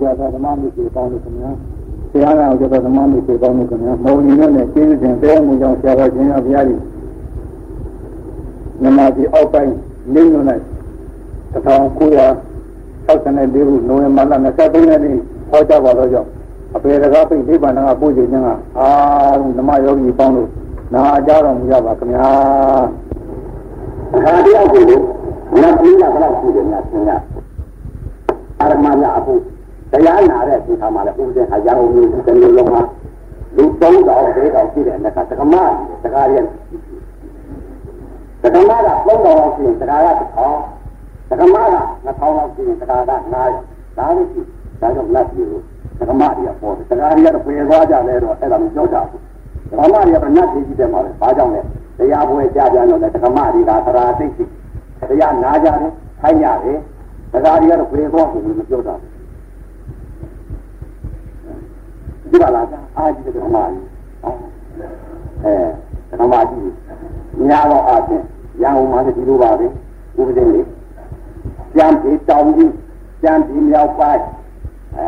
ကြတာဓမ္မမိတ်ပေါင်းလို့ခင်ဗျာဆရာကကြတာဓမ္မမိတ်ပေါင်းလို့ခင်ဗျာမောင်နေနဲ့ကျင်းစဉ်တဲမှုကြောင့်ဆရာတော်ရှင်ရဘုရားကြီးနမကြီးအောက်ပိုင်းနေညွန်းလိုက်1964ခုနိုဝင်ဘာလ23ရက်နေ့ဟောကြားပါတော့ကြောင့်အပေတကားပိတ်ဒီပါဏကပို့ခြင်းကအာဓမ္မယောဂီပေါင်းလို့နာအကြတော်မူကြပါခင်ဗျာအခါတယောက်ကိုနတ်ပြည်ကဘယ်လောက်ရှိတယ်များသင်ရအာရမများအခု တရားနာတဲ့ဒီခါမှာလည်းဥပဒေဟာရအောင်မျိုးတစ်မျိုးလုံးမှာလူ3000 4000ရှိတဲ့အခါတက္ကမတက္ကရာတက္ကမက3000လောက်ရှိရင်တက္ကရာ1000တက္ကမက2000လောက်ရှိရင်တက္ကရာ900ဒါလို့ရှိဒါကြောင့်လက်ပြီးလို့တက္ကမတွေကပေါ်တယ်တက္ကရာတွေကတော့ပြေသွားကြလဲတော့အဲ့ဒါမျိုးကြောက်ကြဘူးတက္ကမတွေကလည်းနတ်ကြီးကြီးတယ်မှာပဲဘာကြောင့်လဲတရားပွဲကြားပြန်တော့လေတက္ကမတွေကသရာသိသိတရားနာကြတယ်ထိုင်ရတယ်ဒါကြတွေကတော့ပြေသွားဘူးမပြောတာ ဒီပါလားအာကြီးတက္ကမကြီးအဲတက္ကမကြီးညာတော့အချင်းရန်ကုန်မှာဒီလိုပါပဲဥပဒေလေးကြံပြီးတောင်းကြီးကြံပြီးမြောက်ပိုင်းအဲ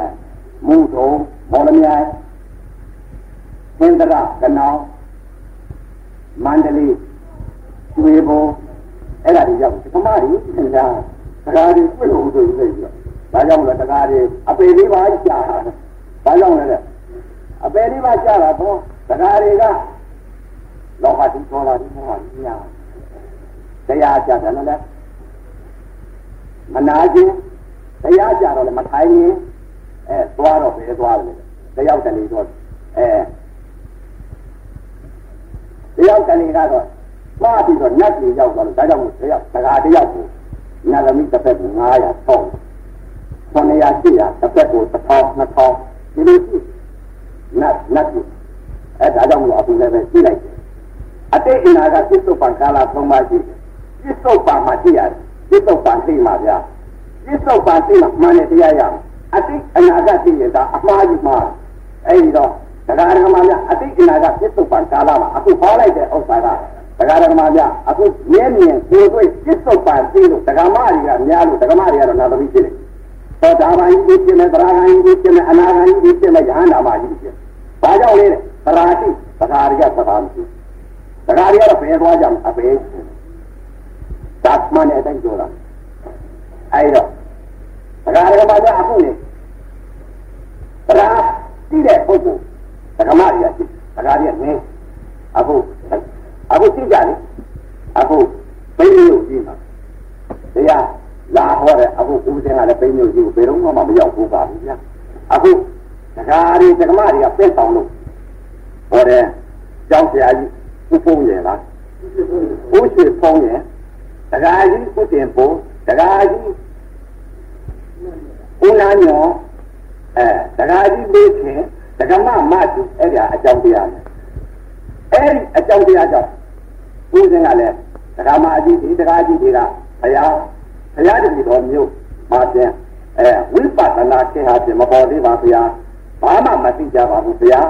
မူထုံမော်လမြိုင်သင်္ဒရကနောင်မန္တလေးကျွေးဘုံအဲ့ဒါတွေရောက်သမားတွေသင်္ကြန်တရားတွေပြည့်လို့ဆိုပြီးတော့ဒါကြောင့်လည်းတရားတွေအပေလေးပါကြာတာဒါကြောင့်လည်း အပေလေးပါကြာတာတော့တရားတွေကလောကတိသောတာဒီမောဟကြီးညာတရားကြာတယ်နော်လေမနာခြင်းတရားကြာတော့လည်းမထိုင်ရင်အဲသွားတော့ပဲသွားတယ်တယောက်တလေတော့အဲတယောက်တလေကတော့မှားပြီးတော့နတ်ကြီးရောက်သွားလို့ဒါကြောင့်တယောက်တကားတယောက်ကိုနတ်သမီးတစ်ဖက်ကို900ထောင်း900 800တစ်ဖက်ကို1000 2000ဒီလိုရှိ နတ်နတ်ကြီးအဲဒါကြောင့်မို့အခုလည်းပဲကြည့်လိုက်တယ်အတိတ်အနာကပြစ္ဆုတ်ပံကာလသုံးပါးရှိတယ်ပြစ္ဆုတ်ပံမှာကြည့်ရတယ်ပြစ္ဆုတ်ပံသိမှာဗျာပြစ္ဆုတ်ပံသိမှာမှန်တယ်တရားရအောင်အတိတ်အနာကသိရင်ဒါအမှားကြီးမှာအဲဒီတော့တရားဓမ္မများအတိတ်အနာကပြစ္ဆုတ်ပံကာလမှာအခုဟောလိုက်တဲ့ဥစ္စာကတရားဓမ္မများအခုမြဲမြင်ကိုယ်တွေ့ပြစ္ဆုတ်ပံသိလို့တရားမတွေကများလို့တရားမတွေကတော့နာသမီးဖြစ်တယ် သောတာပန်ကြီးဖြစ်မယ်သရဂန်ကြီးဖြစ်မယ်အနာဂန်ကြီးဖြစ်မယ်ယဟန္တာမကြီးဖြစ်ဘာကြောင့်လဲသရာတိသရာရိယသရာမရှိသရာရိယတော့ဘယ်သွားကြမလဲအပေသတ်မနဲ့အတိုင်းပြောတာအဲဒီတော့တရားဓမ္မများအခုလေတရားသိတဲ့ပုဂ္ဂိုလ်ဓမ္မတွေကသိတရားတွေနဲ့အခုအခုသိကြတယ်အခုဘိန်းမျိုးကြီးမှာတရား လာဟောတဲ့အခုဦးစင်းကလည်းဘိန်းမျိုးကြီးကိုဘယ်တော့မှမရောက်ဘူးပါဘူးဗျာအခုတရားတွေဓမ္မတွေကပြည့်ဆောင်လို့ဟောတဲ့ကျောင်းဆရာကြီးဥပုံရယ်လားဥရှိဖုံးရယ်တရားကြီးဥတင်ဖို့တရားကြီးဦးနာညောအဲတရားကြီးလေးခင်ဒကမမတိအဲ့ဒါအကြောင်းတရားလေအဲ့ဒီအကြောင်းတရားကြောင့်ဦးစင်းကလည်းဒကမအကြီးဒီဒကာကြီးတွေကဘုရား ဘုရားတပည့်တော်မျိုးမှာပြန်အဲဝိပဿနာခေဟာပြင်မပေါ်သေးပါဘုရားဘာမှမသိကြပါဘူးဘုရား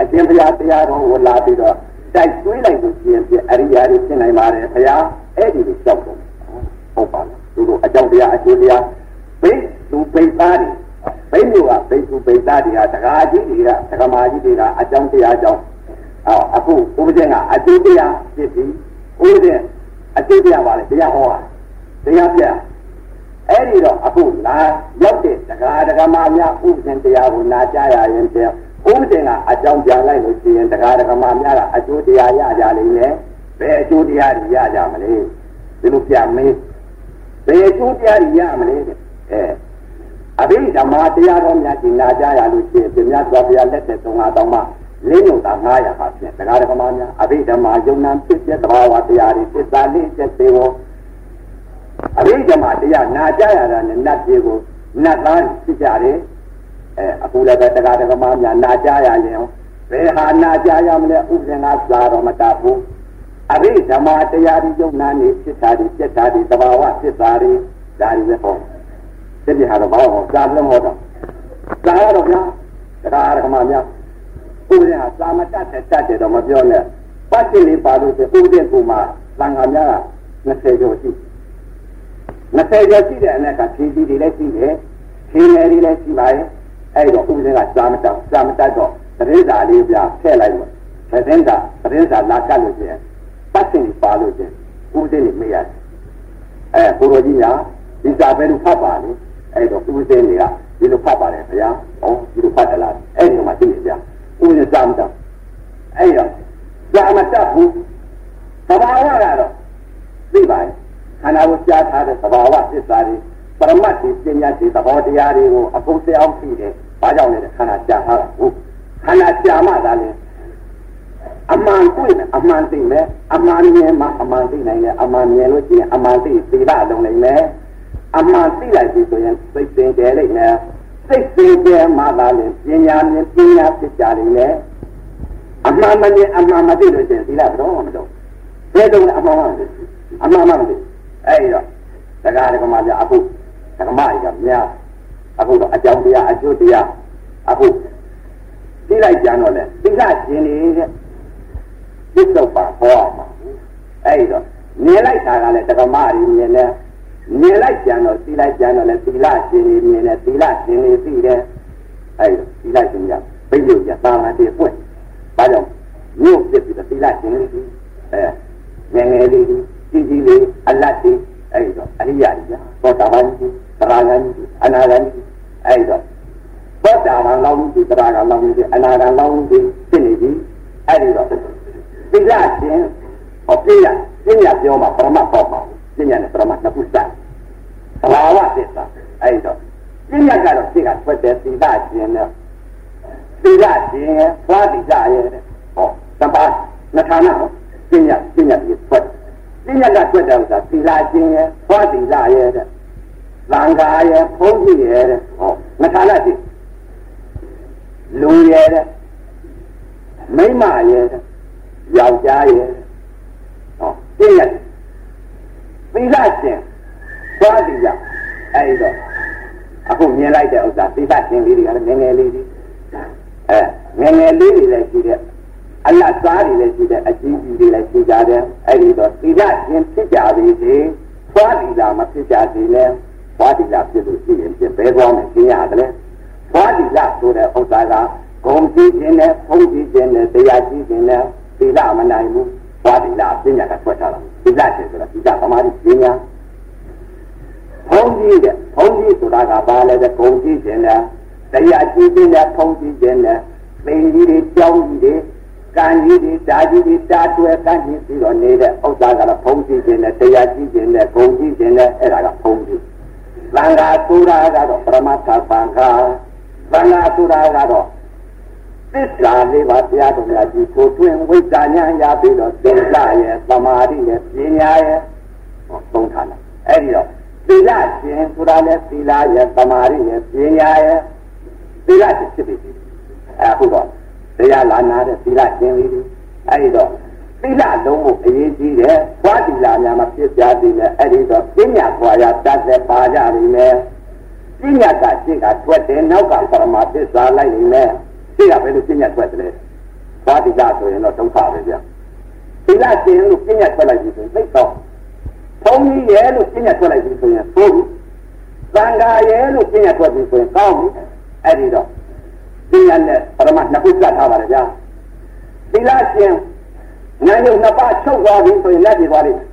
အရှင်ဘုရားတရားတော်ကိုလာပြီးတော့တိုက်သွေးလိုက်လို့ရှင်ပြအရိယာတွေဖြစ်နိုင်ပါတယ်ဘုရားအဲ့ဒီလိုကြောက်တော့ဟုတ်ပါလားသူတို့အကြောင်းတရားအကျိုးတရားဘိသူဘိသားတွေဘိမျိုးကဘိသူဘိသားတွေကတကားကြီးတွေကတက္ကမာကြီးတွေကအကြောင်းတရားကြောင့်အော်အခုဥပဒေကအကျိုးတရားဖြစ်ပြီးဥပဒေအကျိုးတရားပါလေတရားဟောတာ တရားပြအဲ့ဒီတော့အခုလာရောက်တဲ့တကားတက္ကမာများဥပဒေတရားကိုနာကြားရရင်ပြန်ဥပဒေကအကြောင်းပြန်လိုက်လို့ရှိရင်တကားတက္ကမာများကအကျိုးတရားရကြလိမ့်မယ်ဘယ်အကျိုးတရားရကြမလဲဒီလိုပြန်မေးဘယ်အကျိုးတရားရမလဲအဲအဘိဓမ္မာတရားတော်များကျင်နာကြရလို့ရှိရင်ပြမြတ်စွာဘုရားလက်သက်သုံးပါးတောင်းမှလင်းညုံတာ900ပါဖြင့်တရားဓမ္မများအဘိဓမ္မာယုံနာဖြစ်တဲ့သဘာဝတရားတွေသစ္စာလေးချက်သေးကို အဘိဓမ္မာတရားနာကြရတာနဲ့နတ်ပြေကိုနတ်သားဖြစ်ကြတယ်အဲအခုလည်းပဲတရားဓမ္မများနာကြရရင်ဘယ်ဟာနာကြရမလဲဥပဒေကသာတော်မတတ်ဘူးအဘိဓမ္မာတရားဒီယုံနာနေဖြစ်တာဒီဖြစ်တာဒီသဘာဝဖြစ်တာဒီဒါတွေပဲဟောတတိဟာတော့ဘာလို့ကြားလုံးဟောတော့ကြားရတော့ဗျာတရားဓမ္မများဥပဒေဟာသာမတတ်တဲ့တတ်တယ်တော့မပြောနဲ့ပတ်တိလေးပါလို့ဆိုဥပဒေကူမှာသံဃာများက20ကျော်ရှိ 20ကျော်ရှိတဲ့အနက်ကဖြည်းဖြည်းတွေလည်းရှိတယ်ဖြရှင်ငယ်လေးလည်းရှိပါရဲ့အဲ့တော့ဥပဒေကစာမတောက်စာမတတ်တော့တရေစာလေးပြဖဲ့လိုက်လို့သတင်းစာသတင်းစာလာကတ်လို့ချင်းပတ်စင်ပါလို့ချင်းဥပဒေနဲ့မေးရတယ်အဲကိုရိုကြီးကဒီစာပဲလို့ဖတ်ပါလေအဲ့တော့ဥပဒေတွေကဒီလိုဖတ်ပါတယ်ဗျာဟောဒီလိုဖတ်တယ်လားအဲ့ဒီမှာသိနေကြဥပဒေစာမတောက်အဲ့တော့စာမတတ်ဘူးသဘာဝကတော့သိပါရဲ့ ခန္ဓာကိုကြားထားတဲ့သဘာဝသစ္စာတွေပရမတ်ဒီပညာဒီသဘောတရားတွေကိုအကုန်သိအောင်သိတယ်။ဘာကြောင့်လဲခန္ဓာကြားထားတာဟုတ်ခန္ဓာကြားမှသာလေအမှန်တွေ့မယ်အမှန်သိမယ်အမှန်မြင်မှအမှန်သိနိုင်တယ်အမှန်မြင်လို့ရှိရင်အမှန်သိသိတာလုံးနိုင်မယ်အမှန်သိလိုက်ပြီဆိုရင်သိသိတယ်လိမ့်မယ်သိသိတယ်မှသာလေပညာမြင်ပညာဖြစ်ကြလိမ့်မယ်အမှန်မမြင်အမှန်မသိလို့ရှိရင်သီလတော့မတော့ဘယ်တော့အမှန်မှမသိအမှန်မှမသိ အဲ့တော့တရားဓမ္မပြအခုဓမ္မကြီးကများအခုတော့အကြောင်းတရားအကျိုးတရားအခုသိလိုက်ကြတော့လေသီလရှင်နေတဲ့သစ္စုပ္ပါဟောမှာအဲ့တော့မြင်လိုက်တာကလည်းဓမ္မကြီးမြင်တယ်မြင်လိုက်ကြတော့သိလိုက်ကြတော့လေသီလရှင်နေမြင်တယ်သီလရှင်နေသိတယ်အဲ့တော့သီလရှင်ကဘိယုတ်ရတာမတည်ပွင့်ဘာကြောင့်မြို့ဖြစ်ပြီးသီလရှင်နေပြီအဲငယ်ငယ်လေး ကြီးကြီးလေးအလတ်ကြီးအဲ့တော့အရိယာကြီးသောတာပန်ကြီးသရဂန်ကြီးအနာဂန်ကြီးအဲ့တော့သောတာပန်လောင်းကြီးသရဂန်လောင်းကြီးအနာဂန်လောင်းကြီးဖြစ်နေပြီအဲ့ဒီတော့သီလရှင်ဟောပြရပညာပြောမှာပရမတ်ပေါ့ပါပညာနဲ့ပရမတ်နှစ်ခုစသဘာဝသစ္စာအဲ့တော့ပညာကတော့သိကထွက်တယ်သီလရှင်နဲ့သီလရှင်သွားသီလရဲ့ဟောတပါးနှစ်ဌာနဟောပညာပညာပြီးထွက်ပညာ ကထွက်တယ်ဆိုတာသီလရှင်ရဲ့သွားသီလရဲ့တဲ့သံဃာရဲ့ဘုန်းကြီးရဲ့တဲ့ဟောနှစ်ဌာနရှိလူရဲ့တဲ့မိမရဲ့တဲ့ယောက်ျားရဲ့ဟောပြည့်ရတယ်သီလရှင်သွားသီလအဲ့တော့အခုမြင်လိုက်တဲ့ဥစ္စာသီလရှင်လေးတွေကလည်းငယ်ငယ်လေးတွေအဲငယ်ငယ်လေးတွေလည်းရှိတဲ့ အလတ်သားတွေလည်းရှိတဲ့အကြီးကြီးတွေလည်းရှိကြတယ်အဲ့ဒီတော့သီလရှင်ဖြစ်ကြသေးသေးသွားသီလမဖြစ်ကြသေးလဲသွားသီလဖြစ်လို့ရှိရင်ပြဘဲသွားမယ်ရှင်းရတယ်လေသွားသီလဆိုတဲ့ဥစ္စာကဂုံကြည့်ခြင်းနဲ့ဖုံးကြည့်ခြင်းနဲ့တရားကြည့်ခြင်းနဲ့သီလမနိုင်ဘူးသွားသီလပညာကထွက်ထားတာသီလရှင်ဆိုတာသီလသမာဓိပညာဖုံးကြည့်တဲ့ဖုံးကြည့်ဆိုတာကဘာလဲတဲ့ဂုံကြည့်ခြင်းနဲ့တရားကြည့်ခြင်းနဲ့ဖုံးကြည့်ခြင်းနဲ့သိကြီးတွေကြောင်းကြီးတွေ ကံကြီးတွေဓာကြီးတွေတာတွယ်ကံကြီးပြီးတော့နေတဲ့ဥစ္စာကတော့ဖုံးကြည့်ခြင်းနဲ့တရားကြည့်ခြင်းနဲ့ဂုံကြည့်ခြင်းနဲ့အဲ့ဒါကဖုံးကြည့်သံဃာဆိုတာကတော့ပရမတ္ထသံဃာသံဃာဆိုတာကတော့သစ္စာလေးပါးတရားတော်များကြီးကိုတွင်ဝိဇ္ဇာဉာဏ်ရပြီးတော့သင်္လရဲ့သမာဓိရဲ့ပညာရဲ့ဟောသုံးဌာနအဲ့ဒီတော့သီလရှင်ဆိုတာလည်းသီလရဲ့သမာဓိရဲ့ပညာရဲ့သီလရှင်ဖြစ်ပြီအခုတော့ တရားလာနာတဲ့သီလရှင်လေးတွေအဲ့ဒီတော့သီလလုံးကိုအရေးကြီးတယ်။ဘွားသီလများမှာဖြစ်ကြသေးတယ်အဲ့ဒီတော့ပညာဘွားရတတ်တဲ့ပါကြနေမယ်။ပညာကရှင်းကထွက်တယ်နောက်ကပရမသစ္စာလိုက်နေမယ်။ရှင်းကဘယ်လိုပညာထွက်တယ်။ဘွားသီလဆိုရင်တော့ဒုက္ခပဲဗျ။သီလရှင်လို့ပညာထွက်လိုက်ပြီဆိုရင်သိတော့ဘုန်းကြီးရဲ့လို့ပညာထွက်လိုက်ပြီဆိုရင်ဘုန်းသံဃာရဲ့လို့ပညာထွက်ပြီဆိုရင်ကောင်းပြီ။အဲ့ဒီတော့ ပညာနဲ့ပရမနှစ်ခုကတ်ထားပါလေဗျာ။သီလရှင်ဉာဏ်ရုပ်နှစ်ပါးချုပ်သွားပြီဆိုရင်လက်ပြေသွားလိမ့်မယ်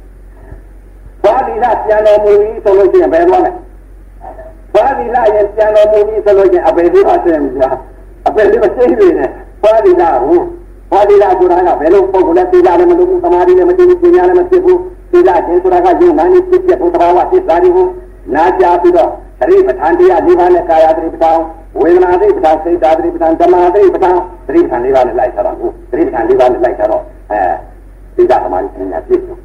။ဘာဒီလာပြန်တော်မူပြီဆိုလို့ရှိရင်ဘယ်သွားမလဲ။ဘာဒီလာရင်ပြန်တော်မူပြီဆိုလို့ရှိရင်အပေလေးပါဆင်းပြီဗျာ။အပေလေးမသိနေနဲ့။ဘာဒီလာဟုတ်။ဘာဒီလာဆိုတာကဘယ်လိုပုံကလဲသီလလည်းမလုပ်ဘူးသမာဓိလည်းမသိဘူးပညာလည်းမဖြစ်ဘူး။သီလခြင်းဆိုတာကယုံနာနေဖြစ်ဖြစ်ဘုရားဝသစ္စာတွေကိုနာကြားပြီးတော့ သတိပဋ္ဌာန်တရား၄ပါးနဲ့ကာယသတိပဋ္ဌာန်ဝေဒနာသတိပဋ္ဌာန်စိတ်ဓာတ်သတိပဋ္ဌာန်ဓမ္မသတိပဋ္ဌာန်သတိပဋ္ဌာန်၄ပါးနဲ့လိုက်ထားတာဟုတ်သတိပဋ္ဌာန်၄ပါးနဲ့လိုက်ထားတော့အဲသီလသမာဓိပညာပြည့်စုံ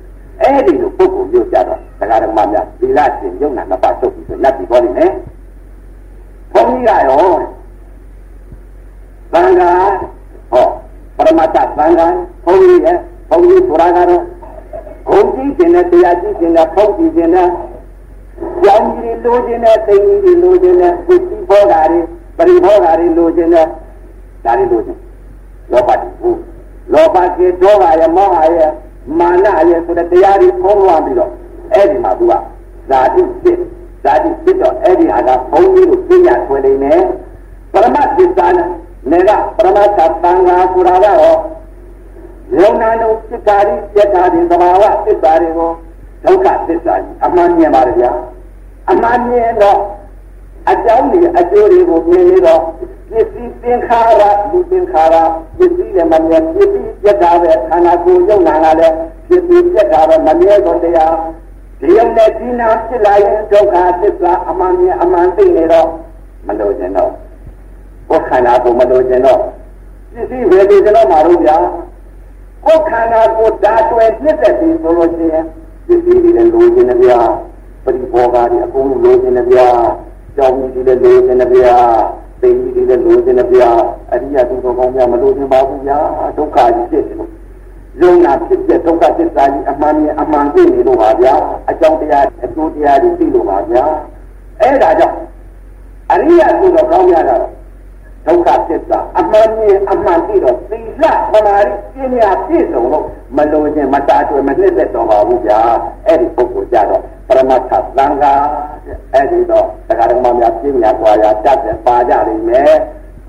အဲ့ဒီလိုပုဂ္ဂိုလ်မျိုးကြတော့တရားဓမ္မများသီလရှင်ယုံနာနှစ်ပါးချုပ်ပြီးဆိုလက်ပြီးပေါ်နေမယ်ဘုန်းကြီးကရောသံဃာဟောပရမတ္ထသံဃာဘုန်းကြီးရဲ့ဘုန်းကြီးဆိုတာကတော့ဂုံကြည့်ခြင်းနဲ့တရားကြည့်ခြင်းနဲ့ဖုံးကြည့်ခြင်းနဲ့ ကြောင်းကြီးလိုချင်တဲ့သိကြီးတွေလိုချင်တဲ့ပစ္စည်းဘောဓာတွေပရိဘောဓာတွေလိုချင်တဲ့ဒါတွေလိုချင်လောဘတိဘူးလောဘကေဒေါသရဲ့မောဟရဲ့မာနရဲ့ဆိုတဲ့တရားတွေဖုံးလွှမ်းပြီးတော့အဲ့ဒီမှာသူကဇာတိဖြစ်ဇဓာတိဖြစ်တော့အဲ့ဒီဟာကဘုန်းကြီးတို့ပြညာဆွဲနေတယ်ပရမသစ္စာနဲ့ကပရမသသံဃာဆိုတာကတော့ယုံနာတို့စိတ်ဓာတ်ပြတ်တာဒီသဘာဝသစ္စာတွေကို ဒုက္ခသစ္စာကြီးအမှန်မြင်ပါကြဗျာအမှန်မြင်တော့အကြောင်းတွေအကျိုးတွေကိုမြင်နေတော့ပစ္စည်းသင်္ခါရလူသင်္ခါရပစ္စည်းလည်းမမြင်ပစ္စည်းပြတ်တာပဲခန္ဓာကိုယ်ယုံနာကလည်းပစ္စည်းပြတ်တာပဲမမြဲတော့တရားဒီုံနဲ့ဒီနာဖြစ်လာရင်ဒုက္ခသစ္စာအမှန်မြင်အမှန်သိနေတော့မလို့ခြင်းတော့ကိုယ်ခန္ဓာကိုယ်မလို့ခြင်းတော့ပစ္စည်းဝေဒီကျွန်တော်မှာတော့ဗျာကိုယ်ခန္ဓာကိုယ်ဓာတ်တွေနှစ်သက်ပြီးဆိုလို့ရှိရင် ပစ္စည်းတွေလည်းလိုချင်တယ်ဗျာပရိဘောဂါတွေအကုန်လုံးလိုချင်တယ်ဗျာကြောင်းကြီးတွေလည်းလိုချင်တယ်ဗျာသိကြီးတွေလည်းလိုချင်တယ်ဗျာအရိယသူတော်ကောင်းများမလိုချင်ပါဘူးဗျာဒုက္ခကြီးဖြစ်တယ်လို့ယုံနာဖြစ်တဲ့ဒုက္ခသစ္စာကြီးအမှန်ကြီးအမှန်သိနေလို့ပါဗျာအကြောင်းတရားအကျိုးတရားတွေသိလို့ပါဗျာအဲ့ဒါကြောင့်အရိယသူတော်ကောင်းများတော့ ဒုက္ခသစ္စာအမှန်ကြီးအမှန်သိတော့သီလသမာဓိပညာပြည့်စုံလို့မလိုချင်မတားတွေ့မနှစ်သက်တော့ပါဘူးဗျာအဲ့ဒီပုဂ္ဂိုလ်ကြတော့ပရမတ္ထသံဃာအဲ့ဒီတော့တရားဓမ္မများပြညာပွားရာတတ်တယ်ပါကြလိမ့်မယ်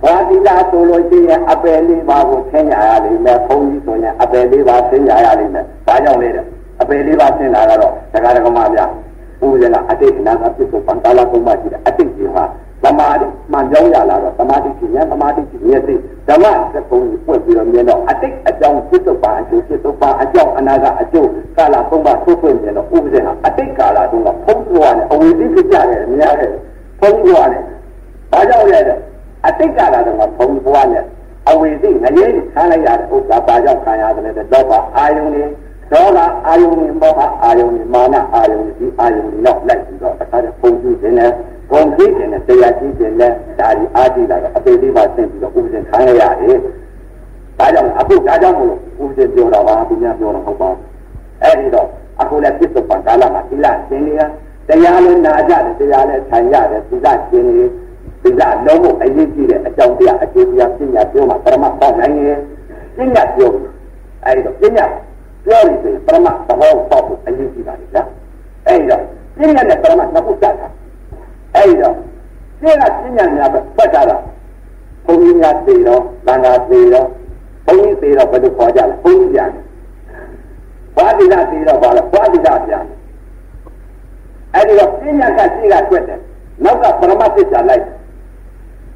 ဘာတိလာဆိုလို့ရှိရင်အပယ်လေးပါးကိုသင်ညာရလိမ့်မယ်ဘုန်းကြီးဆိုရင်အပယ်လေးပါးသင်ညာရလိမ့်မယ်ဘာကြောင့်လဲတဲ့အပယ်လေးပါးသင်တာကတော့တရားဓမ္မများဘုရားကအတိတ်အနာကပြစ္ဆုတ်ပံကာလကုမ္မရှိတဲ့အတိတ်ကြီးဟာ သမာဓိမှန်ကြောင်းရလာတော့သမာဓိရှင်သမာဓိရှင်မျက်စိဓမ္မစကုံကိုပွင့်ပြီးတော့မြင်တော့အတိတ်အကြောင်းပြစ္ဆုတ်ပါအကျိုးပြစ္ဆုတ်ပါအကြောင်းအနာကအကျိုးကာလကုမ္မထုတ်ပွင့်မြင်တော့ဥပဒေဟာအတိတ်ကာလတုန်းကဖုံးပွားနဲ့အဝိသိဖြစ်ကြတယ်မြင်ရတယ်ဖုံးပွားနဲ့ဘာကြောင့်လဲတဲ့အတိတ်ကာလတုန်းကဖုံးပွားနဲ့အဝိသိငရေခံလိုက်ရတဲ့ဥစ္စာဘာကြောင့်ခံရတယ်လဲတော့ပါအာယုန်လေးဒေါသအာယုန်နဲ့မောဟအာယုန်နဲ့မာနအာယုန်နဲ့ဒီအာယုန်တွေတော့လိုက်ပြီးတော့အခါကျပုံကြည့်နေတယ် ဂုံကြည့်နေတယ်တရားကြည့်နေတယ်ဒါဒီအာကြည့်လာတော့အပေလေးပါဆင့်ပြီးတော့ဥပဒေခံရရတယ်။ဒါကြောင့်အခုဒါကြောင့်မို့ဥပဒေပြောတာပါသူများပြောတော့ဟုတ်ပါဘူး။အဲဒီတော့အခုလည်းပြစ်စုံပံကာလမှာသီလရှင်နေရတရားလည်းနာကြတယ်တရားလည်းထိုင်ရတယ်သီလရှင်နေသီလလုံးဖို့အရေးကြီးတဲ့အကြောင်းတရားအကျိုးတရားပညာပြောမှာပရမတ်ပေါက်နိုင်ရင်ပညာပြောအဲဒီတော့ပညာပြောရင်ပရမတ်သဘောပေါက်ဖို့အရေးကြီးပါလေဗျာအဲဒီတော့ပညာနဲ့ပရမတ်နှစ်ခုစတာ အဲဒီတော့ရှင်းကပညာများပဲဖတ်တာတော့ဘုန်းကြီးများသိတော့သံဃာသိတော့ဘုန်းကြီးသိတော့ဘယ်လိုခေါ်ကြလဲဘုန်းကြီးပြန်ဘာတိလာသိတော့ဘာလဲဘာတိလာပြန်အဲဒီတော့ပညာကရှိကတွက်တယ်နောက်ကပရမသစ္စာလိုက်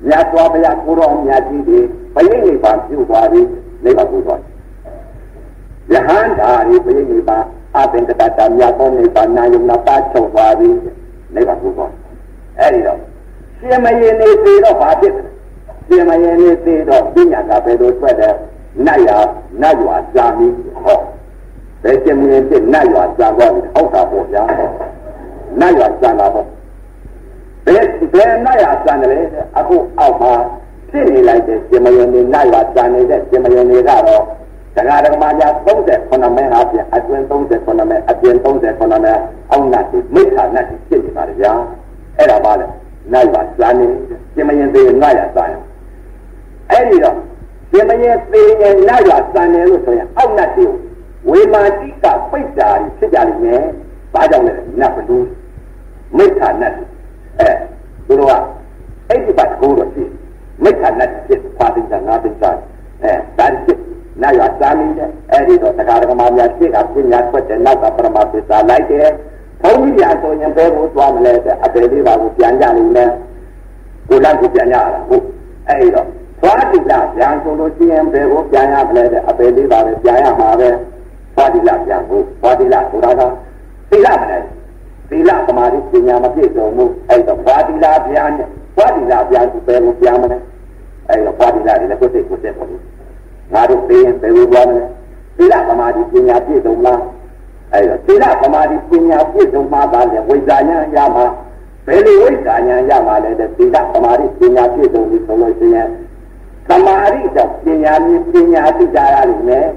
မြတ်စွာဘုရားကိုတော်မြတ်ကြီးတွေဘယိနိဗ္ဗာန်ပြုသွားပြီနိဗ္ဗာန်ကိုသွားယဟန္တာရီဘယိနိဗ္ဗာန်အသင်္ကတတမြတ်သောနိဗ္ဗာန်နာယုံနာပါချုပ်သွားပြီနိဗ္ဗာန်ကိုသွား အဲ့ဒီတော့ရှင်မယင်နေသေးတော့ဘာဖြစ်လဲရှင်မယင်နေသေးတော့ပညာကဘယ်လိုထွက်တယ်နတ်ရနတ်ရွာဇာမီဟောဘယ်ရှင်မယင်ဖြစ်နတ်ရွာဇာသွားပြီဟောတာပေါ့ဗျာနတ်ရွာဇာလာပေါ့ဘယ်ဘယ်နတ်ရွာဇာတယ်လဲအခုအောက်မှာဖြစ်နေလိုက်တဲ့ရှင်မယင်နေနတ်ရွာဇာနေတဲ့ရှင်မယင်နေကတော့တရားဓမ္မများ38မဲအပြင်အတွင်38မဲအပြင်38မဲအောက်နတ်မိစ္ဆာနတ်ဖြစ်နေပါလေဗျာ အဲ့ဒါပါလေနိုင်ပါစာနေရှင်မရင်သေးငါရစာရင်အဲ့ဒီတော့ရှင်မရင်သေးရင်နိုင်ပါစာနေလို့ဆိုရင်အောက်နတ်တွေဝေမာတိကပိတ်တာဖြစ်ကြလိမ့်မယ်ဘာကြောင့်လဲနတ်ဘလူမိစ္ဆာနတ်အဲသူတို့ကအဲ့ဒီဘတ်ကိုတော့ရှိမိစ္ဆာနတ်ဖြစ်ပါတိကငါတိကအဲဒါဖြစ်နိုင်ရစာနေတယ်အဲ့ဒီတော့တရားဓမ္မများရှိတာပညာထွက်တဲ့နောက်ကပရမသစ္စာလိုက်တယ် ဘုန်းကြီးပြန်ဆိုရင်ဘယ်ကိုသွားမလဲတဲ့အပေလေးပါကိုပြန်ကြနေမယ်ကိုလန့်ကိုပြန်ရတာဟုတ်အဲ့တော့သွားတိလပြန်ဆိုလို့ရှိရင်ဘယ်ကိုပြန်ရမလဲတဲ့အပေလေးပါပဲပြန်ရမှာပဲသွားတိလပြန်ဖို့သွားတိလဆိုတာကသီလမလဲသီလသမာဓိပညာမပြည့်စုံဘူးအဲ့တော့သွားတိလပြန်နဲ့သွားတိလပြန်ဆိုဘယ်ကိုပြန်မလဲအဲ့တော့သွားတိလတွေလည်းကိုယ်စိတ်ကိုယ်စိတ်ပေါ့ငါတို့သိရင်ဘယ်ကိုသွားမလဲသီလသမာဓိပညာပြည့်စုံလား အဲ့တော့သီလသမာဓိပညာပြည့်စုံမှသာလေဝိဇ္ဇာဉာဏ်ရမှာဘယ်လိုဝိဇ္ဇာဉာဏ်ရမှာလဲတဲ့သီလသမာဓိပညာပြည့်စုံပြီဆိုလို့ရှိရင်သမာဓိကြောင့်ပညာမြင်ပညာသိကြရလိမ့်မယ်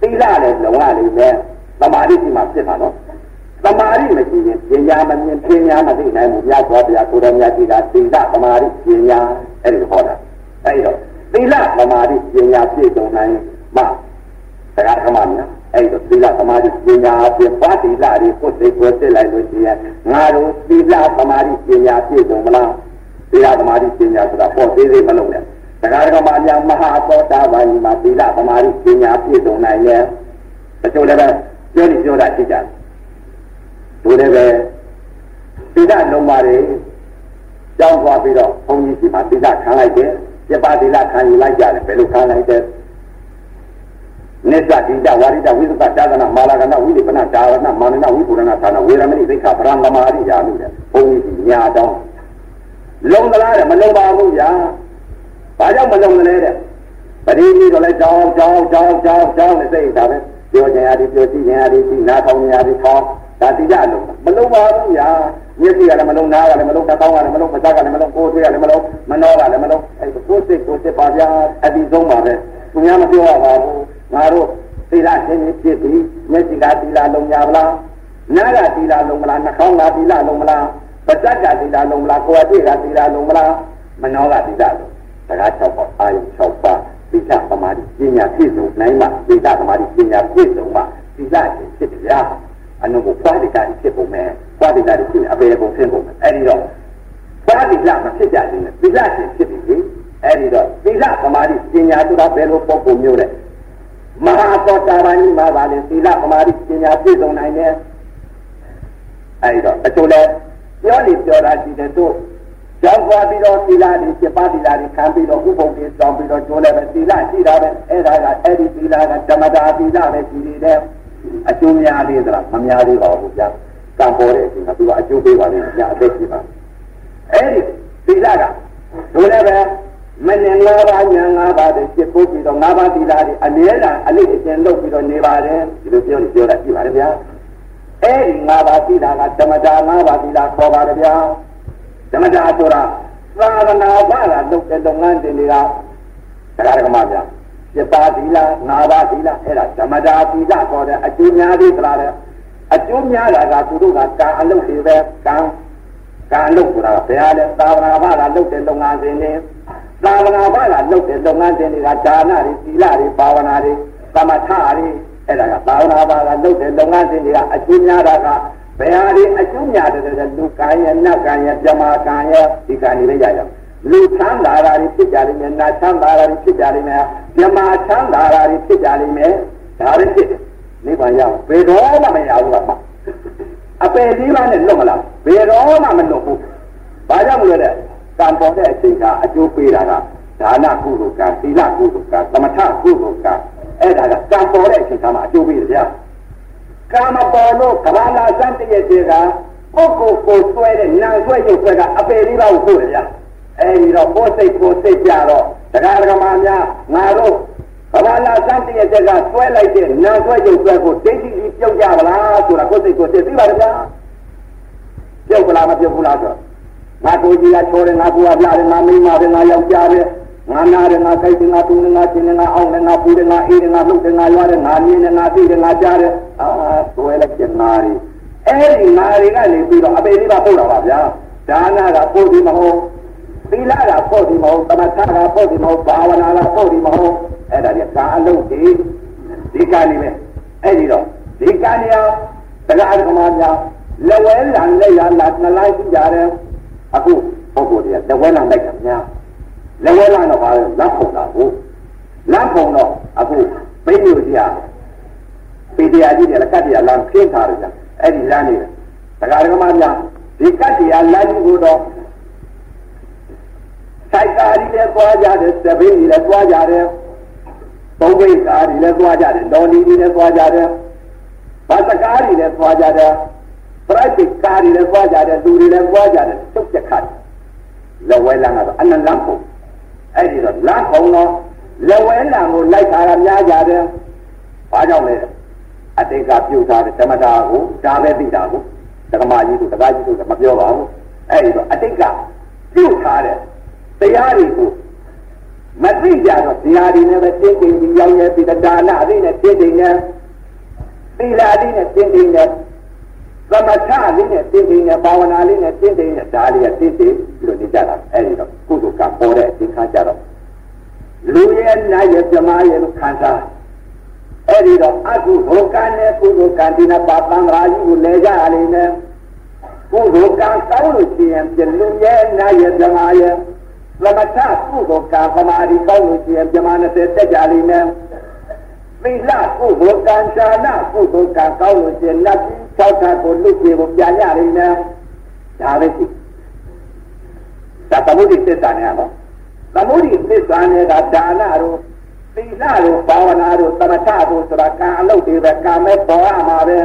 သီလလည်းလုံရလိမ့်မယ်သမာဓိရှိမှဖြစ်မှာနော်သမာဓိမရှိရင်ပညာမမြင်ပညာမသိနိုင်ဘူးမြတ်စွာဘုရားကိုယ်တော်မြတ်ကြီးကသီလသမာဓိပညာအဲ့ဒီဟောတာအဲ့တော့သီလသမာဓိပညာပြည့်စုံနိုင်မှ တရားဓမ္မများအဲ့ဒါသီလသမာဓိပညာအပြင်ပါတိလတွေကိုစိတ်ကိုစစ်လိုက်လို့ရှိရင်ငါတို့သီလသမာဓိပညာပြည့်စုံမလားသီလသမာဓိပညာဆိုတာပေါ့သေးသေးမလုံးနဲ့တရားဓမ္မအများမဟာသောတာပန်မှာသီလသမာဓိပညာပြည့်စုံနိုင်ရဲ့အကျိုးလည်းပဲပြောနေပြောတာရှိကြတယ်တို့လည်းပဲသီလလုံးပါတယ်ကြောင်းသွားပြီးတော့ဘုန်းကြီးစီမှာသီလခံလိုက်တယ်ပြပါသီလခံယူလိုက်ကြတယ်ဘယ်လိုခံလိုက်တယ် နိစ္စတိတဝါရိတဝိသကသာသနာမာလာကနာဝိလိပနာဒါရဏမာနနာဝိပုရဏသာနာဝေရမဏိသိက္ခာပရံကမာရိယာလို့တဲ့ဘုန်းကြီးညာတောင်းလုံသလားတဲ့မလုံပါဘူးဗျာဘာကြောင့်မလုံလဲတဲ့ပရိသီတော့လဲကြောင်းကြောင်းကြောင်းကြောင်းကြောင်းနဲ့စိတ်ဒါပဲပြောကြရတယ်ပြောကြည့်ရင်ရတယ်ဒီနားထောင်ရရတယ်ထောင်းဒါတိကြလုံးမလုံပါဘူးဗျာမျက်စိကလည်းမလုံနားကလည်းမလုံတောင်းကလည်းမလုံပစာကလည်းမလုံကိုယ်တွေ့ကလည်းမလုံမနှောကလည်းမလုံအဲကိုယ်စိတ်ကိုယ်စိတ်ပါဗျာအဒီဆုံးပါပဲသူများမပြောရပါဘူး ငါတို့သီလရှင်ကြီးဖြစ်ပြီးမျက်စိကသီလလုံရပါလားနားကသီလလုံမလားနှာခေါင်းကသီလလုံမလားပါးစပ်ကသီလလုံမလားကိုယ်အတွေ့ကသီလလုံမလားမနှောကသီလလုံစကား၆ပါးအာယု၆ပါးသီလသမာဓိပညာပြည့်စုံနိုင်မှသီလသမာဓိပညာပြည့်စုံမှသီလရှင်ဖြစ်ကြအနုဘပွားတိကဖြစ်ပုံမဲ့ပွားတိကဖြစ်အပေပုံဖြစ်ပုံမဲ့အဲဒီတော့ပွားတိကမဖြစ်ကြခြင်းနဲ့သီလရှင်ဖြစ်ပြီအဲဒီတော့သီလသမာဓိပညာဆိုတာဘယ်လိုပုံပုံမျိုးလဲ မဟာသောတာပန်ကြီးမှာပါလေသီလသမာဓိပညာပြည့်စုံနိုင်တယ်အဲဒီတော့အကျိုးလဲပြောနေပြောတာရှိတယ်တို့ကျောင်းသွားပြီးတော့သီလတွေပြပါသီလတွေခံပြီးတော့ဥပုံတွေတောင်းပြီးတော့ကျိုးလဲပဲသီလရှိတာပဲအဲ့ဒါကအဲ့ဒီသီလကဓမ္မတာသီလပဲရှိနေတယ်အကျိုးများသေးသလားမများသေးပါဘူးဗျာကံပေါ်တဲ့အချိန်ကသူကအကျိုးပေးပါလိမ့်မယ်ညအသက်ကြီးပါအဲ့ဒီသီလကတို့လည်းပဲ မနဲ့၅ပါးညာ၅ပါးတွေဖြစ်ဖို့ပြီးတော့၅ပါးသီလတွေအမြဲတမ်းအလိအကျဉ်လုပ်ပြီးတော့နေပါတယ်ဒီလိုပြောနေပြောတာရှိပါတယ်ဗျာအဲ့ဒီ၅ပါးသီလကဓမ္မတာ၅ပါးသီလခေါ်ပါတယ်ဗျာဓမ္မတာဆိုတာသာသနာ့ဘာသာလုပ်တဲ့လုပ်ငန်းတင်တွေကတရားဓမ္မများပြပါသီလ၅ပါးသီလအဲ့ဒါဓမ္မတာသီလခေါ်တဲ့အကျိုးများသေးသလားတဲ့အကျိုးများတာကသူတို့ကကံအလုပ်တွေပဲကံကံလုပ်ဆိုတာဘယ်ဟာလဲသာသနာ့ဘာသာလုပ်တဲ့လုပ်ငန်းစဉ်တွေ သာဝနာဘာသာလုပ်တဲ့လုပ်ငန်းစဉ်တွေကဒါနတွေသီလတွေဘာဝနာတွေသမထတွေအဲ့ဒါကသာဝနာဘာသာလုပ်တဲ့လုပ်ငန်းစဉ်တွေကအကျိုးများတာကဘယ်ဟာတွေအကျိုးများတယ်လူကံရဲ့နတ်ကံရဲ့ပြမကံရဲ့ဒီကံတွေလည်းရရလူချမ်းသာတာတွေဖြစ်ကြလိမ့်မယ်နတ်ချမ်းသာတာတွေဖြစ်ကြလိမ့်မယ်ပြမချမ်းသာတာတွေဖြစ်ကြလိမ့်မယ်ဒါတွေဖြစ်တယ်နိဗ္ဗာန်ရအောင်ဘယ်တော့မှမရဘူးလားအပယ်လေးပါးနဲ့လွတ်မလားဘယ်တော့မှမလွတ်ဘူးဘာကြောင့်မလဲတဲ့ ကံပေါ်တဲ့အချိန်ကအကျိုးပေးတာကဒါနကုသိုလ်ကံသီလကုသိုလ်ကံသမထကုသိုလ်ကံအဲ့ဒါကကံပေါ်တဲ့အချိန်ကမှအကျိုးပေးတယ်ဗျာကံမပေါ်လို့ကဘာလာစံတည့်ရဲ့ကကိုကိုကိုဆွဲတဲ့နာဆွဲရုပ်ဆွဲကအပေလေးပါကိုပို့တယ်ဗျာအဲ့ဒီတော့ကိုယ်စိတ်ကိုစိတ်ကြတော့တရားဓမ္မများငါတို့ကဘာလာစံတည့်ရဲ့ကဆွဲလိုက်တဲ့နာဆွဲရုပ်ဆွဲကိုဒိဋ္ဌိကြီးပြုတ်ကြပါလားဆိုတာကိုယ်စိတ်ကိုစိတ်သိပါတယ်ဗျာပြုတ်ကလားမပြုတ်ဘူးလားဆိုတော့ ငါကိုကြီးကချောတယ်ငါကူကပြတယ်ငါမိန်းမတယ်ငါယောက်ျားတယ်ငါနာတယ်ငါခိုက်တယ်ငါတူတယ်ငါချင်းတယ်ငါအောင်တယ်ငါပူတယ်ငါအေးတယ်ငါလှုပ်တယ်ငါရွာတယ်ငါမြင်တယ်ငါသိတယ်ငါကြားတယ်အာသွဲလိုက်ကျနာရီအဲ့ဒီငါတွေကနေပြီးတော့အပေလေးပါပို့တော့ပါဗျာဒါနကပို့ဒီမဟုတ်သီလကပို့ဒီမဟုတ်သမထကပို့ဒီမဟုတ်ဘာဝနာကပို့ဒီမဟုတ်အဲ့ဒါကြီးကာအလုံးဒီဒီကနေ့ပဲအဲ့ဒီတော့ဒီကနေ့အောင်တရားဓမ္မများလက်ဝဲလံလက်ရလာနှလိုက်ကြတယ် အခုပုဂ္ဂိုလ်တွေကလက်ဝဲလမ်းလိုက်တာများလက်ဝဲလမ်းတော့ဘာလဲလက်ဖုံတာကိုလက်ဖုံတော့အခုဘိညိုကြီးอ่ะပေတရားကြီးတွေလည်းကတ်တရားလမ်းခင်းထားတယ်ကြာအဲ့ဒီလမ်းနေတယ်တရားဓမ္မများဒီကတ်တရားလမ်းကြီးကိုတော့စိုက်ကားကြီးလည်းသွားကြတယ်သဘင်းကြီးလည်းသွားကြတယ်သုံးဘိတ်ကားကြီးလည်းသွားကြတယ်ဒေါ်နီကြီးလည်းသွားကြတယ်ဘာစကားကြီးလည်းသွားကြတယ် ပရိုက်တစ်ကားတွေလည်းသွားကြတယ်လူတွေလည်းသွားကြတယ်တုတ်ချက်ခတ်လက်ဝဲလမ်းကတော့အနလမ်းပုံအဲ့ဒီတော့လမ်းပုံတော့လက်ဝဲလမ်းကိုလိုက်တာကများကြတယ်ဘာကြောင့်လဲအတိတ်ကပြုတ်ထားတဲ့ဓမ္မတာကိုဒါပဲသိတာကိုဓမ္မကြီးတို့တရားကြီးတို့မပြောပါဘူးအဲ့ဒီတော့အတိတ်ကပြုတ်ထားတဲ့တရားတွေကိုမသိကြတော့တရားတွေနဲ့ပဲတင်းတင်းပြီးရောက်ရဲ့ပြီးဒါနအသိနဲ့တင်းတင်းနဲ့သီလအသိနဲ့တင်းတင်းနဲ့ သမထလေးနဲ့တင်းတင်းနဲ့ဘာဝနာလေးနဲ့တင်းတင်းနဲ့ဒါလေးကတင်းတင်းပြီးတော့နေကြတာအဲဒီတော့ကုသိုလ်ကပေါ်တဲ့အချိန်ခါကြတော့လူရဲ့နာရဲ့ဇမားရဲ့လို့ခံစားအဲ့ဒီတော့အကုသိုလ်ကံနဲ့ကုသိုလ်ကံဒီနှစ်ပါးသံဃာကြီးကိုလဲကြရလိမ့်မယ်ကုသိုလ်ကံကောင်းလို့ရှိရင်ပြလူရဲ့နာရဲ့ဓမ္မရဲ့သမထကုသိုလ်ကံသမာဓိကောင်းလို့ရှိရင်ဓမ္မနဲ့တက်ကြလိမ့်မယ် သီလကုသိုလ်ကံฌာနကုသိုလ်ကံကောင်းလို့ရှိရင်လက်ပြီး၆ခါကိုလွတ်ပြေကိုပြန်ရလိမ့်မယ်ဒါပဲရှိဒါသမုဒိသစ္စာနဲ့နော်သမုဒိသစ္စာနဲ့ကဒါနတို့သီလတို့ဘာဝနာတို့သမထတို့ဆိုတာကံအလုပ်တွေပဲကံမဲ့ပေါ်ရမှာပဲ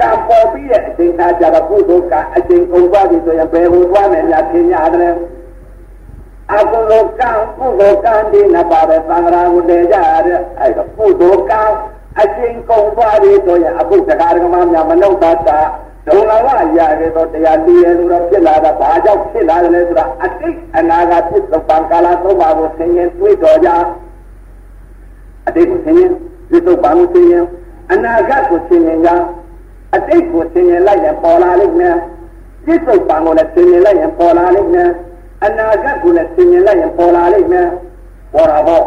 ကံပေါ်ပြီးတဲ့အချိန်သားကြတော့ကုသိုလ်ကအချိန်ကုန်သွားပြီဆိုရင်ဘယ်ကိုသွားမယ်များထင်ရတယ် အကုသိုလ်ကံကုသိုလ်ကံဒီနပါပဲသံဃာကိုတည်ကြရတဲ့အဲ့တော့ကုသိုလ်ကံအချိန်ကုန်သွားပြီဆိုရင်အခုတရားဓမ္မများမနှုတ်တာဒုံလာဝရခဲ့တော့တရားတည်ရလို့တော့ဖြစ်လာတာဘာကြောင့်ဖြစ်လာတယ်လဲဆိုတာ အတိတ်အနာဂတ်ဖြစ်သောကာလသုံးပါးကိုဆင်ရင်တွေးတော်ကြအတိတ်ကိုဆင်ရင်ဒီတော့ဘာလို့ဆင်ရင်အနာဂတ်ကိုဆင်ရင်ရအတိတ်ကိုဆင်ရင်လိုက်ရင်ပေါ်လာလိမ့်မယ်ပြစ္ဆုတ်ပံကိုလည်းဆင်ရင်လိုက်ရင်ပေါ်လာလိမ့်မယ်အနာဂတ်ကိုလည်းဆင်ရင်လိုက်ရင်ပေါ်လာလိမ့်မယ်ပေါ်လာတော့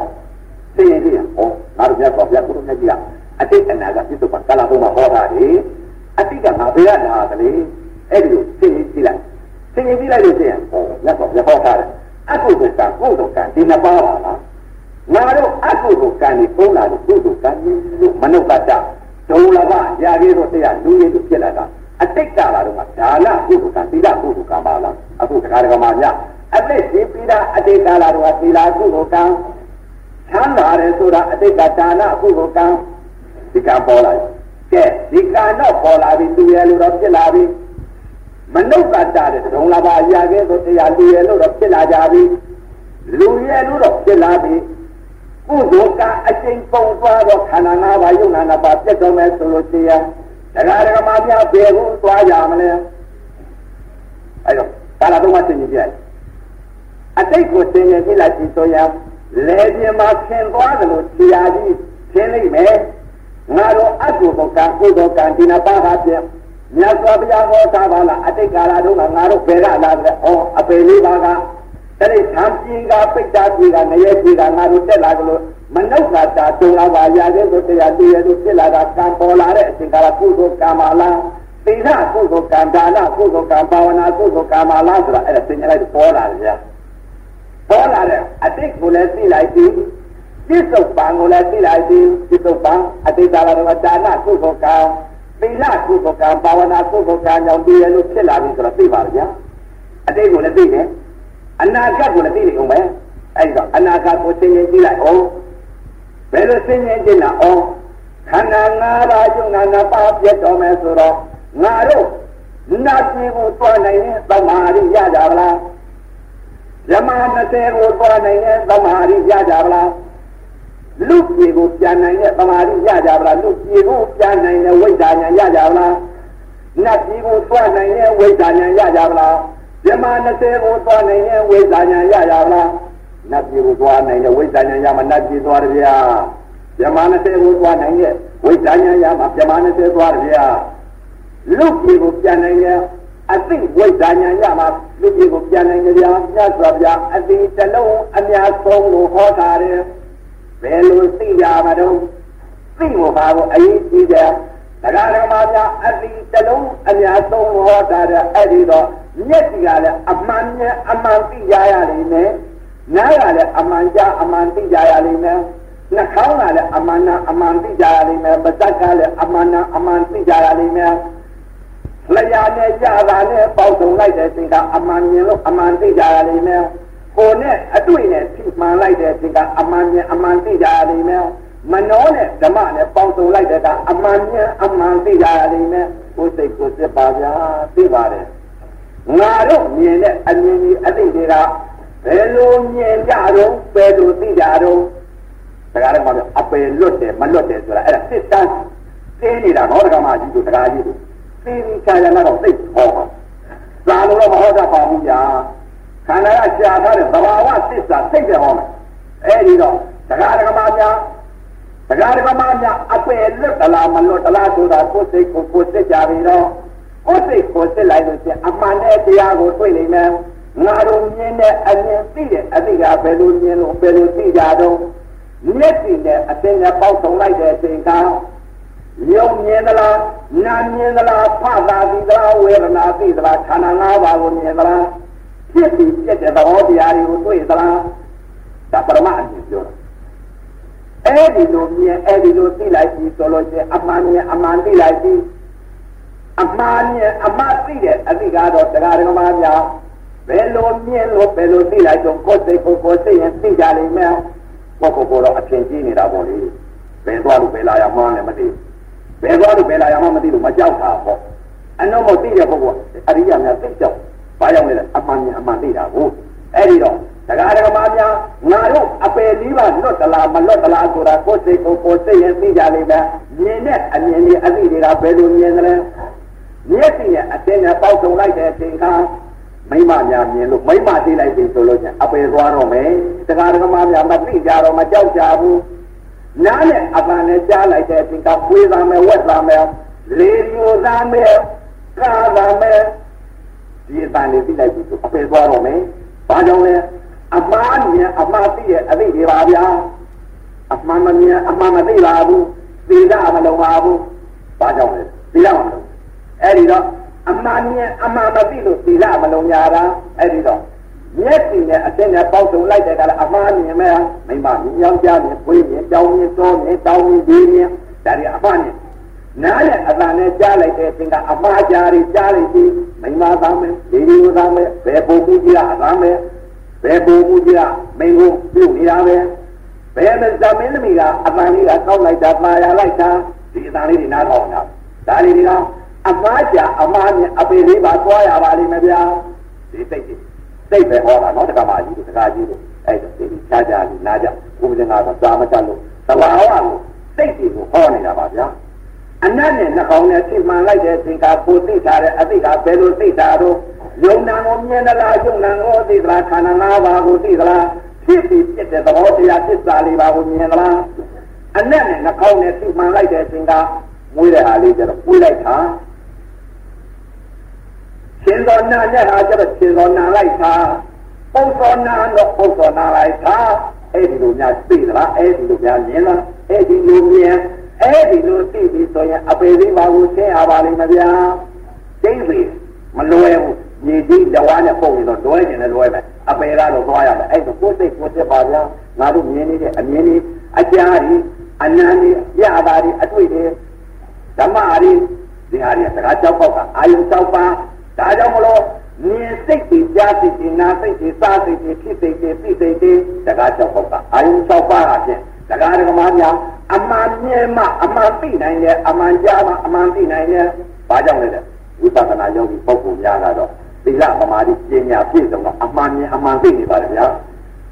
ဆင်ရင်ကြည့်ဟောငါတို့ပြတ်တော့ပြတ်ကိုလည်းကြည့်ရအတိတ်အနာဂတ်ပြစ္ဆုတ်ပံကာလသုံးပါးဟောတာလေအတိတ်ကငါဘယ်ကလာသလဲအဲ့ဒီကိုဆင်ရင်ကြည့်လိုက်ဆင်ရင်ကြည့်လိုက်လို့ရှိရင်ဟောမြတ်စွာဘုရားဟောထားတယ်အကုသိုလ်ကံကုသိုလ်ကံဒီနှစ်ပါးပါလားငါတို့အကုသိုလ်ကံนี่ပုံလာလို့ကုသိုလ်ကံလို့မနုဿတဒုံလဘရာကြီးတို့တရားလူရည်တို့ဖြစ်လာတာအတိတ်ကလာတော့ဒါနကုသိုလ်ကံသီလကုသိုလ်ကံပါလားအခုတရားဓမ္မများ အတိတ်ဒီပိဒါအတိတ်ကလာတော့သီလကုသိုလ်ကံချမ်းသာတယ်ဆိုတာအတိတ်ကဒါနကုသိုလ်ကံဒီကံပေါ်လာကဲဒီကံတော့ပေါ်လာပြီသူရဲ့လို့တော့ဖြစ်လာပြီမနုဿတတဲ့ဒုံလဘရာကြီးတို့တရားလူရည်လို့တော့ဖြစ်လာကြပြီလူရဲ့လို့တော့ဖြစ်လာပြီကုသိုလ်ကအချိန်ပုံသွားတော့ခန္ဓာ၅ပါးယုံနာ၅ပါးပြတ်တော်မယ်ဆိုလို့ရှိရင်တရားဓမ္မများဘယ်ဘူးသွားကြမလဲအဲ့တော့ကာလသုံးပါးသင်ကြည့်လိုက် အတိတ်ကိုသင်ကြည့်လိုက်ပြီဆိုရင်လေပြင်းမှာခင်သွားတယ်လို့ခြေရာကြီးသင်လိုက်မယ်ငါတို့အကုသိုလ်ကံကုသိုလ်ကံဒီနာပါးပါဖြင့်မြတ်စွာဘုရားဟောတာပါလားအတိတ်ကာလတုန်းကငါတို့ဘယ်ကလာတယ်ဩအပေလေးပါကအဲ့ဒီသံပြေကပိတ်တာပြေကနေရပြေကငါတို့တက်လာကြလို့မနှုတ်တာတာတုံလာပါရတဲ့ဆိုတရားတည်းရလို့ဖြစ်လာတာကံပေါ်လာတဲ့အချိန်ကလာကုသိုလ်ကံပါလားသီလကုသိုလ်ကံဒါနကုသိုလ်ကံဘာဝနာကုသိုလ်ကံပါလားဆိုတာအဲ့ဒါသင်လိုက်ပေါ်လာတယ်ဗျာ ပေါ်လာတဲ့အတိတ်ကိုလည်းသိလိုက်ပြီပြစ္ဆုတ်ပံကိုလည်းသိလိုက်ပြီပြစ္ဆုတ်ပံအတိတ်ကာလကဒါနကုသိုလ်ကံသီလကုသိုလ်ကံဘာဝနာကုသိုလ်ကံကြောင့်တည်ရလို့ဖြစ်လာပြီဆိုတော့သိပါဗျာအတိတ်ကိုလည်းသိတယ်အနာဂတ်ကိုလည်းသိနေအောင်ပဲအဲ့တော့အနာဂတ်ကိုသိရင်ကြည့်လိုက်အောင်ဘယ်လိုသိရင်ကြည့်လားအောင်ခန္ဓာ၅ပါးယုံနာနာပါပြတ်တော်မယ်ဆိုတော့ငါတို့နာပြေကိုတွားနိုင်ရင်သမာဓိရကြပါလား ယမ20ကိုတွားနိုင်ရင်သမာဓိရကြပါလားလူပြေကိုပြန်နိုင်တဲ့သမာဓိရကြပါလားလူပြေကိုပြန်နိုင်တဲ့ဝိဒ္ဓာဉာဏ်ရကြပါလားနတ်ပြေကိုတွားနိုင်တဲ့ဝိဒ္ဓာဉာဏ်ရကြပါလားယမ20ကိုသွားနိုင်ရင်ဝိဇ္ဇာဉာဏ်ရရမလားနတ်ပြည်ကိုသွားနိုင်ရင်ဝိဇ္ဇာဉာဏ်ရမှာနတ်ပြည်သွားရဗျာယမ20ကိုသွားနိုင်ရင်ဝိဇ္ဇာဉာဏ်ရမှာယမ20သွားရဗျာလူပြည်ကိုပြန်နိုင်ရင် အသိဝိဇ္ဇာဉာဏ်ရမှာလူပြည်ကိုပြန်နိုင်ကြဗျာမြတ်စွာဘုရားအသိတလုံးအများဆုံးလို့ဟောတာတယ်ဘယ်လိုသိကြမှာတော့သိဖို့ပါကိုအရေးကြီးတယ်တရားဓမ္မများအတိတလုံးအများဆုံးဟောတာတဲ့အဲ့ဒီတော့မျက်စိကလည်းအမှန်နဲ့အမှန်သိကြရလိမ့်မယ်နားကလည်းအမှန်ကြအမှန်သိကြရလိမ့်မယ်နှာခေါင်းကလည်းအမှန်နာအမှန်သိကြရလိမ့်မယ်ပါးစပ်ကလည်းအမှန်နာအမှန်သိကြရလိမ့်မယ် လျာနဲ့ကြတာနဲ့ပေါက်ဆုံလိုက်တဲ့စိတ်ကအမှန်မြင်လို့အမှန်သိကြရလိမ့်မယ်ကိုယ်နဲ့အတွေ့နဲ့ထိမှန်လိုက်တဲ့စိတ်ကအမှန်မြင်အမှန်သိကြရလိမ့်မယ်မနောနဲ့ဓမ္မနဲ့ပေါင်းစုံလိုက်တဲ့ကအမှန်ညာအမှန်သိကြရလိမ့်မယ်ကိုယ်စိတ်ကိုယ်စစ်ပါဗျာသိပါတယ်ငါတို့မြင်တဲ့အမြင်ကြီးအသိတွေကဘယ်လိုမြင်ကြတော့ဘယ်လိုသိကြတော့တရားတော်မှာအပယ်လွတ်တယ်မလွတ်တယ်ဆိုတာအဲ့ဒါစစ်တမ်းသိနေတာဟောတရားမှာကြီးတို့တရားကြီးတို့ သိပြီးခြားရလာတော့သိဟောပါသာလို့တော့မဟောတတ်ပါဘူးဗျာခန္ဓာကရှားထားတဲ့သဘာဝသစ္စာသိတယ်ဟောမယ်အဲ့ဒီတော့တရားတော်မှာများတရားဓမ္မများအပယ်လွတ်တလားမလွတ်တလားဆိုတာကိုယ်စိတ်ကိုကိုယ်စစ်ကြပြီတော့ကိုယ်စိတ်ကိုစစ်လိုက်လို့ချင်းအမှန်နဲ့တရားကိုတွေ့နိုင်မယ်ငါတို့မြင်တဲ့အမြင်သိတဲ့အသိကဘယ်လိုမြင်လို့ဘယ်လိုသိကြတော့မျက်စိနဲ့အတင်နဲ့ပေါက်ဆုံးလိုက်တဲ့အချိန်က ယုံမြင်သလားနာမြင်သလားဖသာသိသလားဝေဒနာသိသလားခန္ဓာ၅ပါးကိုမြင်သလားဖြစ်ပြီးပြည့်တဲ့သဘောတရားတွေကိုတွေ့သလားဒါပရမအမြင်ပြောတာအဲ့ဒီလိုမြင်အဲ့ဒီလိုသိလိုက်ပြီဆိုလို့ချင်းအမှန်မြင်အမှန်သိလိုက်ပြီအမှန်မြင်အမှန်သိတဲ့အသိကတော့တရားဓမ္မများဘယ်လိုမြင်လို့ဘယ်လိုသိလိုက်တော့ကိုယ်စိတ်ကိုကိုယ်စိတ်ရင်သိကြလိမ့်မယ်ကိုကိုကိုတော့အထင်ကြီးနေတာပေါ့လေဘယ်သွားလို့ဘယ်လာရမှန်းလည်းမသိဘ ယ်သွားလို့ဘယ်လာရမှန်းမသိလို့မကြောက်တာပေါ့အနှုတ်မသိတဲ့ပုဂ္ဂိုလ်အရိယာများသိကြောက်ဘာကြောင့်လဲအမှန်မြင်အမှန်သိတာကိုအဲ့ဒီတော့တရားဓမ္မများငါတို့အပယ်လေးပါလွတ်တလားမလွတ်တလားဆိုတာကိုယ်စိတ်ကိုကိုယ်စိတ်ရင်သိကြလိမ့်မယ်မြင်တဲ့အမြင်လေးအသိတွေကဘယ်လိုမြင်ကြလဲမျက်စိနဲ့အတင်းနဲ့ပေါက်ထုံလိုက်တဲ့အချိန်ကမိမများမြင်လို့မိမသိလိုက်ပြီဆိုလို့ချင်းအပယ်သွားတော့မယ်တရားဓမ္မများမသိကြတော့မကြောက်ကြဘူး နားနဲ့အပန်နဲ့ကြားလိုက်တဲ့အချိန်ကပွေးသားမယ်ဝက်သားမယ်လေရီယိုသားမယ်ကားသားမယ်ဒီအပန်လေးသိလိုက်ပြီဆိုအပယ်သွားတော့မယ်ဘာကြောင့်လဲအမှားမြင်အမှားသိရဲ့အသိတွေပါဗျာအမှန်မမြင်အမှန်မသိပါဘူးသိတာမလုံးပါဘူးဘာကြောင့်လဲသိရမှာမလို့အဲ့ဒီတော့အမှန်မြင်အမှန်မသိလို့သိတာမလုံးညာတာအဲ့ဒီတော့ မျက်စိနဲ့အတင်းနဲ့ပေါက်စုံလိုက်တဲ့ကလည်းအမှားမြင်မဲ့မိမမြင်ယောက်ျားမြင်ပွေးမြင်တောင်းမြင်တောမြင်တောင်းမြင်ဒီမြင်ဒါတွေအမှားမြင်နားနဲ့အတန်နဲ့ကြားလိုက်တဲ့အချိန်ကအမှားကြားတွေကြားလိုက်ပြီးမိမသားမယ်ဒီဒီသားမယ်ဘယ်ပုံမှုကြီးလားအသားမယ်ဘယ်ပုံမှုကြီးကမင်းကိုပြုတ်နေတာပဲဘယ်မဇမင်းသမီးကအပန်းလေးကကောက်လိုက်တာပါရလိုက်တာဒီအပန်းလေးတွေနားထောင်တာဒါလေးတွေကအမားကြအမားနဲ့အပေလေးပါသွားရပါလိမ့်မယ်ဗျာဒီစိတ်ကြီး စိတ်ပဲဟောတာနော်တက္ကမကြီးတို့တက္ကကြီးတို့အဲ့ဒါဒီချာချာလေးနားကြဘုရားကတော့သာမတတ်လို့သဘာဝကိုစိတ်ကြီးကိုဟောနေတာပါဗျာအနတ်နဲ့နှာခေါင်းနဲ့ထိမှန်လိုက်တဲ့အချိန်ကကိုသိတာတဲ့အသိကဘယ်လိုသိတာတော့ယုံနာကိုမြင်သလားယုံနာကိုသိသလားခန္ဓာ၅ပါးကိုသိသလားဖြစ်ပြီးဖြစ်တဲ့သဘောတရားသစ္စာလေးပါးကိုမြင်သလားအနက်နဲ့နှာခေါင်းနဲ့သိမှန်လိုက်တဲ့အချိန်ကမွေးတဲ့ဟာလေးကျတော့ပွေးလိုက်တာ ရှင်သောနာနဲ့ဟာကျတော့ရှင်သောနာလိုက်တာပုပ်သောနာတော့ပုပ်သောနာလိုက်တာအဲ့ဒီလိုများသိသလားအဲ့ဒီလိုများမြင်လားအဲ့ဒီလိုမြင်အဲ့ဒီလိုသိပြီဆိုရင်အပေလေးပါကိုသိရပါလိမ့်မယ်ဗျာသိပြီမလွယ်ဘူးညီကြီးတဝါနဲ့ပုံရင်တော့လွဲကျင်လည်းလွဲမယ်အပေကတော့သွားရမယ်အဲ့ဒါကိုယ်စိတ်ကိုယ်စိတ်ပါဗျာငါတို့မြင်နေတဲ့အမြင်ကြီးအကြာကြီးအနန္တိရတာကြီးအတွေ့တွေဓမ္မရီဒီဟာရီစကားကြောက်ပေါက်ကအာယုကြောက်ပါ ဒါကြောင့်မလို့မြင်စိတ်ကြီးကြားစိတ်ကြီးနာစိတ်ကြီးစားစိတ်ကြီးဖြစ်စိတ်ကြီးသိစိတ်ကြီးစကားကြောက်ပေါက်ကအာယုကြောက်ပါအဖြစ်စကားဓမ္မများအမှန်မြင်မှအမှန်သိနိုင်တယ်အမှန်ကြားမှအမှန်သိနိုင်တယ်ဘာကြောင့်လဲဝိပဿနာယောဂီပုဂ္ဂိုလ်များကတော့သီလပမာတိပညာပြည့်စုံတော့အမှန်မြင်အမှန်သိနေပါလေဗျာ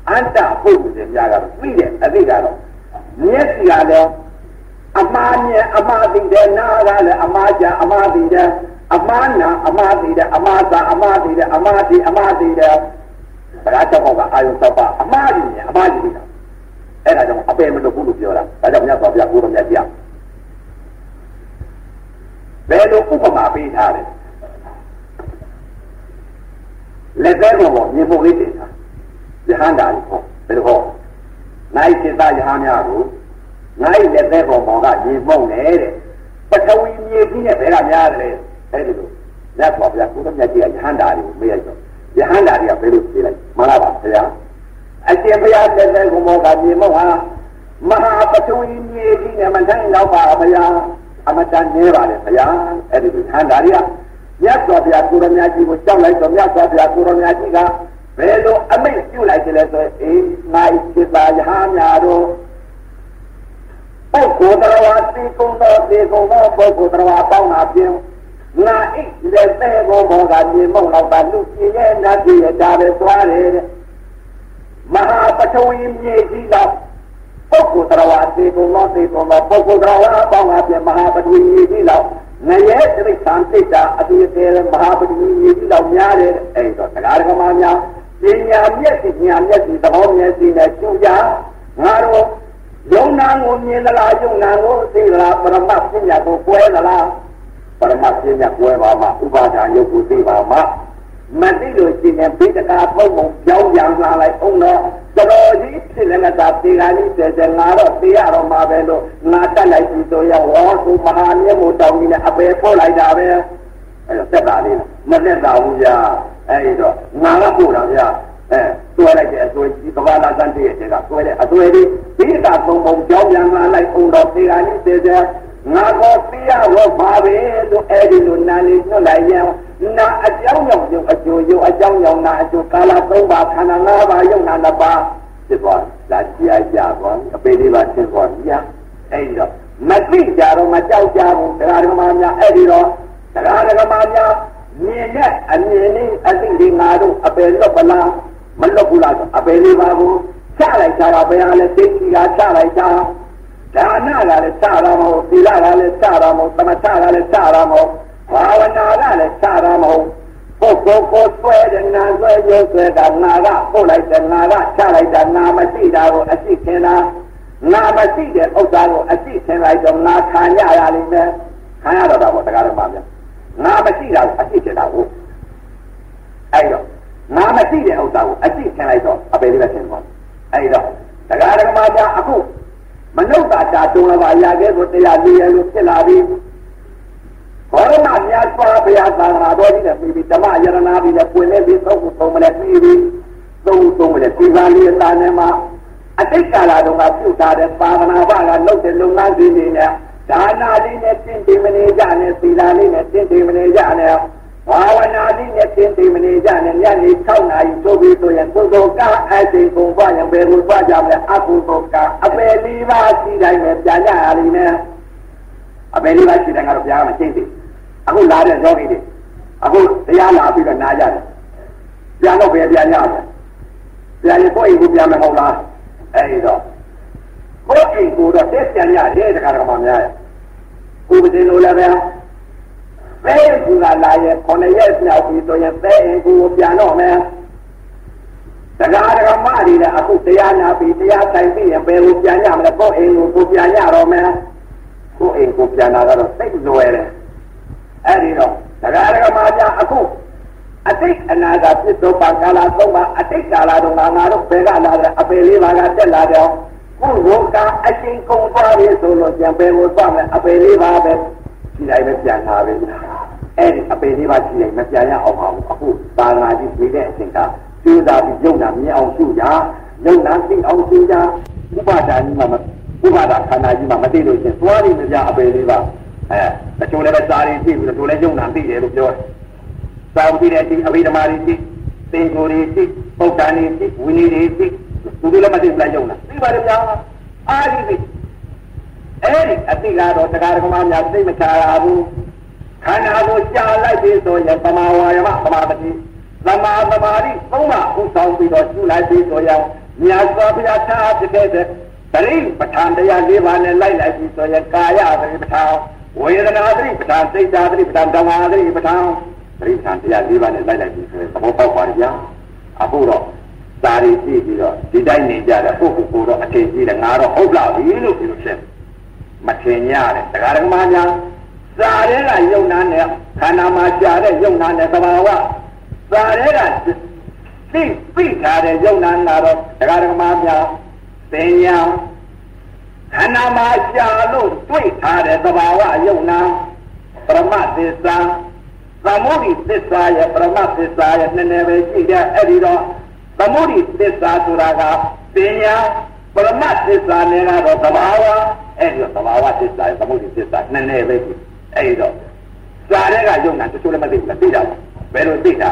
အတ္တပုဂ္ဂိုလ်တွေများကတော့သိတယ်အသိကတော့မျက်စိကလည်းအမှားမြင်အမှားသိတယ်နားကလည်းအမှားကြအမှားသိတယ် အမှားနာအမှားသိတယ်အမှားသာအမှားသိတယ်အမှားသိအမှားသိတယ်ဘုရားချက်ပေါ့ကအာယုသပအမှားကြီးမြင်အမှားကြီးသိတာအဲ့ဒါကြောင့်အပယ်မလို့ဘူးလို့ပြောတာဒါကြောင့်မြတ်စွာဘုရားကိုယ်တော်မြတ်ကြီးဘယ်လိုဥပမာပေးထားလဲလက်သေးပေါ်မြေပုံလေးတင်တာယဟန္တာကြီးပေါ့ဘယ်လိုဟောနိုင်စိတယဟန်များကိုနိုင်လက်သေးပေါ်မှာကမြေပုံနေတဲ့ပထဝီမြေကြီးနဲ့ဘယ်ကများတယ် အဲ့ဒီလိုလက်ပေါ်ဗျာကိုယ်တော်မြတ်ကြီးကယဟန္တာကြီးကိုမေးလိုက်တော့ယဟန္တာကြီးကဘယ်လိုပြေးလိုက်မှန်လားပါဗျာအရှင်ဘုရားလက်သေးကိုမောကမြေပုံဟာမဟာပထဝီမြေကြီးနဲ့မနိုင်တော့ပါဗျာအမတန်နေပါလေဗျာအဲ့ဒီယဟန္တာကြီးကမြတ်စွာဘုရားကိုရမကြီးကိုကြောက်လိုက်တော့မြတ်စွာဘုရားကိုရမကြီးကဘယ်လိုအမိတ်ပြုလိုက်တယ်လဲဆိုရင်အေးနိုင်စိတယဟများတို့ပုဂ္ဂိုလ်တော်ဝါသိကုံတော်သိကုံတော်ပုဂ္ဂိုလ်တော်ဝါပေါင်းတာပြင် ငါအိလက်သေးဘောဘောကမြေမုံတော့တာလူပြည့်ရဲ့နတ်ပြည်ရဲ့ဒါပဲသွားတယ်မဟာပထဝီမြေကြီးတော့ပုဂ္ဂိုလ်တော်ဝါသိကုံတော်သိကုံတော်ပုဂ္ဂိုလ်တော်ဝါပေါင်းတာပြင်မဟာပထဝီမြေကြီးတော့ငရဲတိသံတိတာအတူတည်းမဟာပတိမြေကြီးလောက်များတယ်အဲ့တော့တရားဓမ္မများပညာမျက်စိညာမျက်စိသဘောမျက်စိနဲ့ကျူကြငါတို့ယုံနာကိုမြင်သလားယုံနာကိုသိသလားပရမတ်ပညာကိုကွဲသလား ပရမတ်ပညာကွဲပါမှဥပါဒာယုတ်ကိုသိပါမှမသိလို့ရှိရင်ပိဋကပုံပုံပြောင်းပြန်လာလိုက်အောင်တော့တော်ကြီးထစစ်လည်းမသာတေခါကြီးတဲ့တဲ့ငါတော့တေးရတော့မှာပဲလို့ငါတက်လိုက်ပြီဆိုရဝေါသူမဟာမြတ်မို့တောင်းကြီးနဲ့အပေပို့လိုက်တာပဲအဲ့တော့တက်တာလေးမနဲ့တာဘူးဗျာအဲ့တော့ငါကပို့တာဗျာအဲတွဲလိုက်တဲ့အသွေးကြီးကဘာလာစံတည်းတဲ့ကတွဲတဲ့အသွေးလေးဒီကသုံးပုံကြောင်းပြန်လာလိုက်အောင်တော့တေခါကြီးတဲ့တဲ့ ငါကောသိရတော့ပါပဲလို့အဲ့ဒီလိုနာလေးညွှန်လိုက်ရင်နာအကြောင်းကြောင့်ရုပ်အကျိုးရုပ်အကြောင်းကြောင့်နာအကျိုးကာလသုံးပါခန္ဓာ၅ပါးယုံနာနှစ်ပါးဖြစ်သွားလာကြာကြာသွားအပေလေးပါသင်သွားပြီအဲ့ဒီတော့မသိကြတော့မကြောက်ကြဘူးတရားဓမ္မများအဲ့ဒီတော့တရားဓမ္မများမြင်တဲ့အမြင်လေးအသိလေးငါတို့အပေလွတ်ပလားမလွတ်ဘူးလားအပေလေးပါကိုချလိုက်ကြတာဘယ်ဟာလဲသိချီကချလိုက်ကြ ဒါနကလည်းစတာမဟုတ်သီလကလည်းစတာမဟုတ်သမထကလည်းစတာမဟုတ်ဘာဝနာကလည်းစတာမဟုတ်ပုဂ္ဂိုလ်ကိုဆွဲတဲ့နာဆွဲရုပ်ဆွဲတာနာကပုတ်လိုက်တဲ့နာကချလိုက်တာနာမရှိတာကိုအရှိခင်တာနာမရှိတဲ့ဥစ္စာကိုအရှိခင်လိုက်တော့နာခံရရလိမ့်မယ်ခံရတော့တာပေါ့တရားတော်မှာဗျနာမရှိတာကိုအရှိခင်တာကိုအဲ့တော့နာမရှိတဲ့ဥစ္စာကိုအရှိခင်လိုက်တော့အပေလေးပဲခင်သွားအဲ့တော့တရားတော်မှာဗျအခု မနုဿတာတုံးလာပါရခဲ့ကိုတရားလေးရလို့ဖြစ်လာပြီဘောရမမြတ်စွာဘုရားသာသနာတော်ကြီးနဲ့ပြီးပြီးဓမ္မယရနာပြီးလည်းပွင့်နေပြီးသုံးခုသုံးမလဲပြီးပြီးသုံးသုံးမလဲဒီပါဠိအတာနဲ့မှာအတိတ်ကာလတုန်းကပြုထားတဲ့သာသနာ့ဘာကလုပ်တဲ့လုပ်ငန်းကြီးတွေနဲ့ဒါနာလေးနဲ့တင့်တယ်မနေကြနဲ့သီလလေးနဲ့တင့်တယ်မနေကြနဲ့ ဘာဝနာလေးနဲ့တင့်တယ်မနေကြနဲ့ညနေ6နာရီသို့ပြီးဆိုရင်ပုဂ္ဂိုလ်ကအချိန်ကုန်သွားရင်ဘယ်လိုသွားကြမလဲအကုသိုလ်ကအပယ်လေးပါးရှိတိုင်းနဲ့ပြန်ရရလိမ့်မယ်အပယ်လေးပါးရှိတိုင်းကတော့ပြန်မချင်းသေးအခုလာတဲ့ယောဂီတွေအခုတရားလာပြီးတော့နားကြတယ်ပြန်တော့ပဲပြန်ရတယ်ပြန်ရင်ကိုယ့်အိမ်ကိုပြန်မဟုတ်လားအဲဒီတော့ကိုယ့်အိမ်ကိုတော့တက်ပြန်ရတယ်တခါတခါမှများရကိုယ်ပင်လိုလည်းပဲ ဘယ်ကူလာလာရဲ့ခொနရက်မြောက်ပြီးဆိုရင်ဘယ်အိမ်ကိုပြန်တော့မယ်တရားဓမ္မတွေလည်းအခုတရားနာပြီးတရားဆိုင်ပြီးရင်ဘယ်ကိုပြန်ရမလဲကိုယ့်အိမ်ကိုကိုပြန်ရတော့မယ်ကိုယ့်အိမ်ကိုပြန်လာတော့သိလွယ်တယ်အဲ့ဒီတော့တရားဓမ္မများအခုအတိတ်အနာဂတ်ပြစ္ဆုတ်ပါကာလသုံးပါအတိတ်ကာလတော့ငါငါတို့ဘယ်ကလာတဲ့အပေလေးပါကတက်လာတော့ခုလောကအရှင်ကုန်သွားပြီဆိုလို့ပြန်ပဲကိုသွားမယ်အပေလေးပါပဲဒီတိုင်းပဲပြန်လာပြီ အဲ့ဒီအပေလေးပါရှိရင်မပြန်ရအောင်ပါဘူးအခုသာနာကြီးနေတဲ့အချိန်ကကျိုးစားပြီးယုံနာမြင်အောင်ရှုကြယုံနာသိအောင်ရှုကြဥပါဒာကြီးမှာဥပါဒာခန္ဓာကြီးမှာမသိလို့ရှင်သွားနေကြအပေလေးပါအဲတချို့လည်းစာရင်းကြည့်ပြီးတော့လည်းယုံနာသိတယ်လို့ပြောတယ်စာဝတိတဲ့အချိန်အဘိဓမ္မာတွေကြည့်သင်္ကိုယ်တွေကြည့်ပုဒ္ဒန်တွေကြည့်ဝိနည်းတွေကြည့်သူတို့လည်းမသိဘူးလားယုံနာသိပါတယ်ဗျာအာဒီသိအဲ့ဒီအတိကတော့တရားဓမ္မများသိမချရဘူး ခန္ဓာကိုကြာလိုက်ပြီဆိုရင်သမာဝါယမသမာပတိသမာသမာဓိသုံးပါးဥဆောင်ပြီးတော့ရှုလိုက်ပြီဆိုရင်မြတ်စွာဘုရားထားဖြစ်တဲ့သတိပဋ္ဌာန်တရား၄ပါးနဲ့လိုက်လိုက်ပြီဆိုရင်ကာယသတိပဋ္ဌာန်ဝေဒနာသတိပဋ္ဌာန်စိတ်ဓာတ်သတိပဋ္ဌာန်ဓမ္မသတိပဋ္ဌာန်သတိပဋ္ဌာန်တရား၄ပါးနဲ့လိုက်လိုက်ပြီဆိုရင်သဘောပေါက်ပါဗျာအခုတော့စာရီကြည့်ပြီးတော့ဒီတိုင်းနေကြတဲ့ပုဂ္ဂိုလ်ကိုတော့အထင်ကြီးတယ်ငါတော့ဟုတ်လားပြီလို့ပြောဖြစ်မထင်ရတယ်တရားဓမ္မများ စာရဲကယုံနာနဲ့ခန္ဓာမှာကြာတဲ့ယုံနာနဲ့သဘာဝစာရဲကသိသိထားတဲ့ယုံနာနာတော့တရားဓမ္မများသင်ညာခန္ဓာမှာကြာလို့တွေ့ထားတဲ့သဘာဝယုံနာပရမသစ္စာသမုဒိသစ္စာရဲ့ပရမသစ္စာရဲ့နည်းနည်းပဲရှိတဲ့အဲ့ဒီတော့သမုဒိသစ္စာဆိုတာကပညာပရမသစ္စာနဲ့ကတော့သဘာဝအဲ့ဒီတော့သဘာဝသစ္စာရဲ့သမုဒိသစ္စာနည်းနည်းပဲရှိ အဲ့ဒီတော့စာရဲကယုံနာတချို့လည်းမသိဘူးလားသိတာဘယ်လိုသိတာ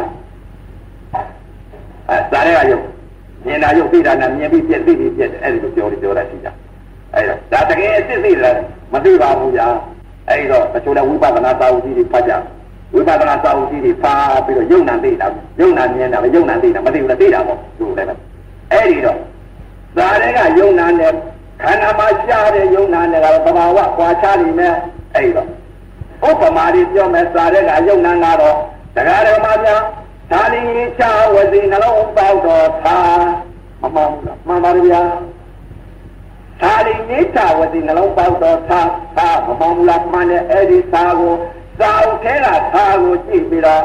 အဲစာရဲကယုံမြင်တာယုံသိတာနဲ့မြင်ပြီးပြက်သိပြီးပြက်တယ်အဲ့ဒီလိုပြောလို့ပြောတာရှိတာအဲ့တော့ဒါတကယ်အစ်စ်သိတယ်မသိပါဘူးဗျာအဲ့တော့တချို့လည်းဝိပဿနာသာဝတိတွေဖတ်ကြဝိပဿနာစာအုပ်ကြီးတွေဖားပြီးတော့ယုံနာသိတာယုံနာမြင်တာပဲယုံနာသိတာမသိဘူးလားသိတာပေါ့သူလည်းအဲ့ဒီတော့ဇာတဲ့ကယုံနာနဲ့ခန္ဓာမှာရှားတဲ့ယုံနာနဲ့ကတော့သဘာဝကွာခြားနေမယ်အဲ့ဒီတော့ ဥပမာတွေပြောမယ်ဇာတဲ့ကယုံနာကတော့တရားဓမ္မများဒါလင်းချဝစီနှလုံးပေါက်တော်သာမမှန်ဘူးလားမှန်ပါဗျာသာလင်းချဝစီနှလုံးပေါက်တော်သာသာမမှန်ဘူးလားမှန်တယ်အဲ့ဒီသာကိုစာအုပ်ထဲကသာကိုကြည့်ပြီးတော့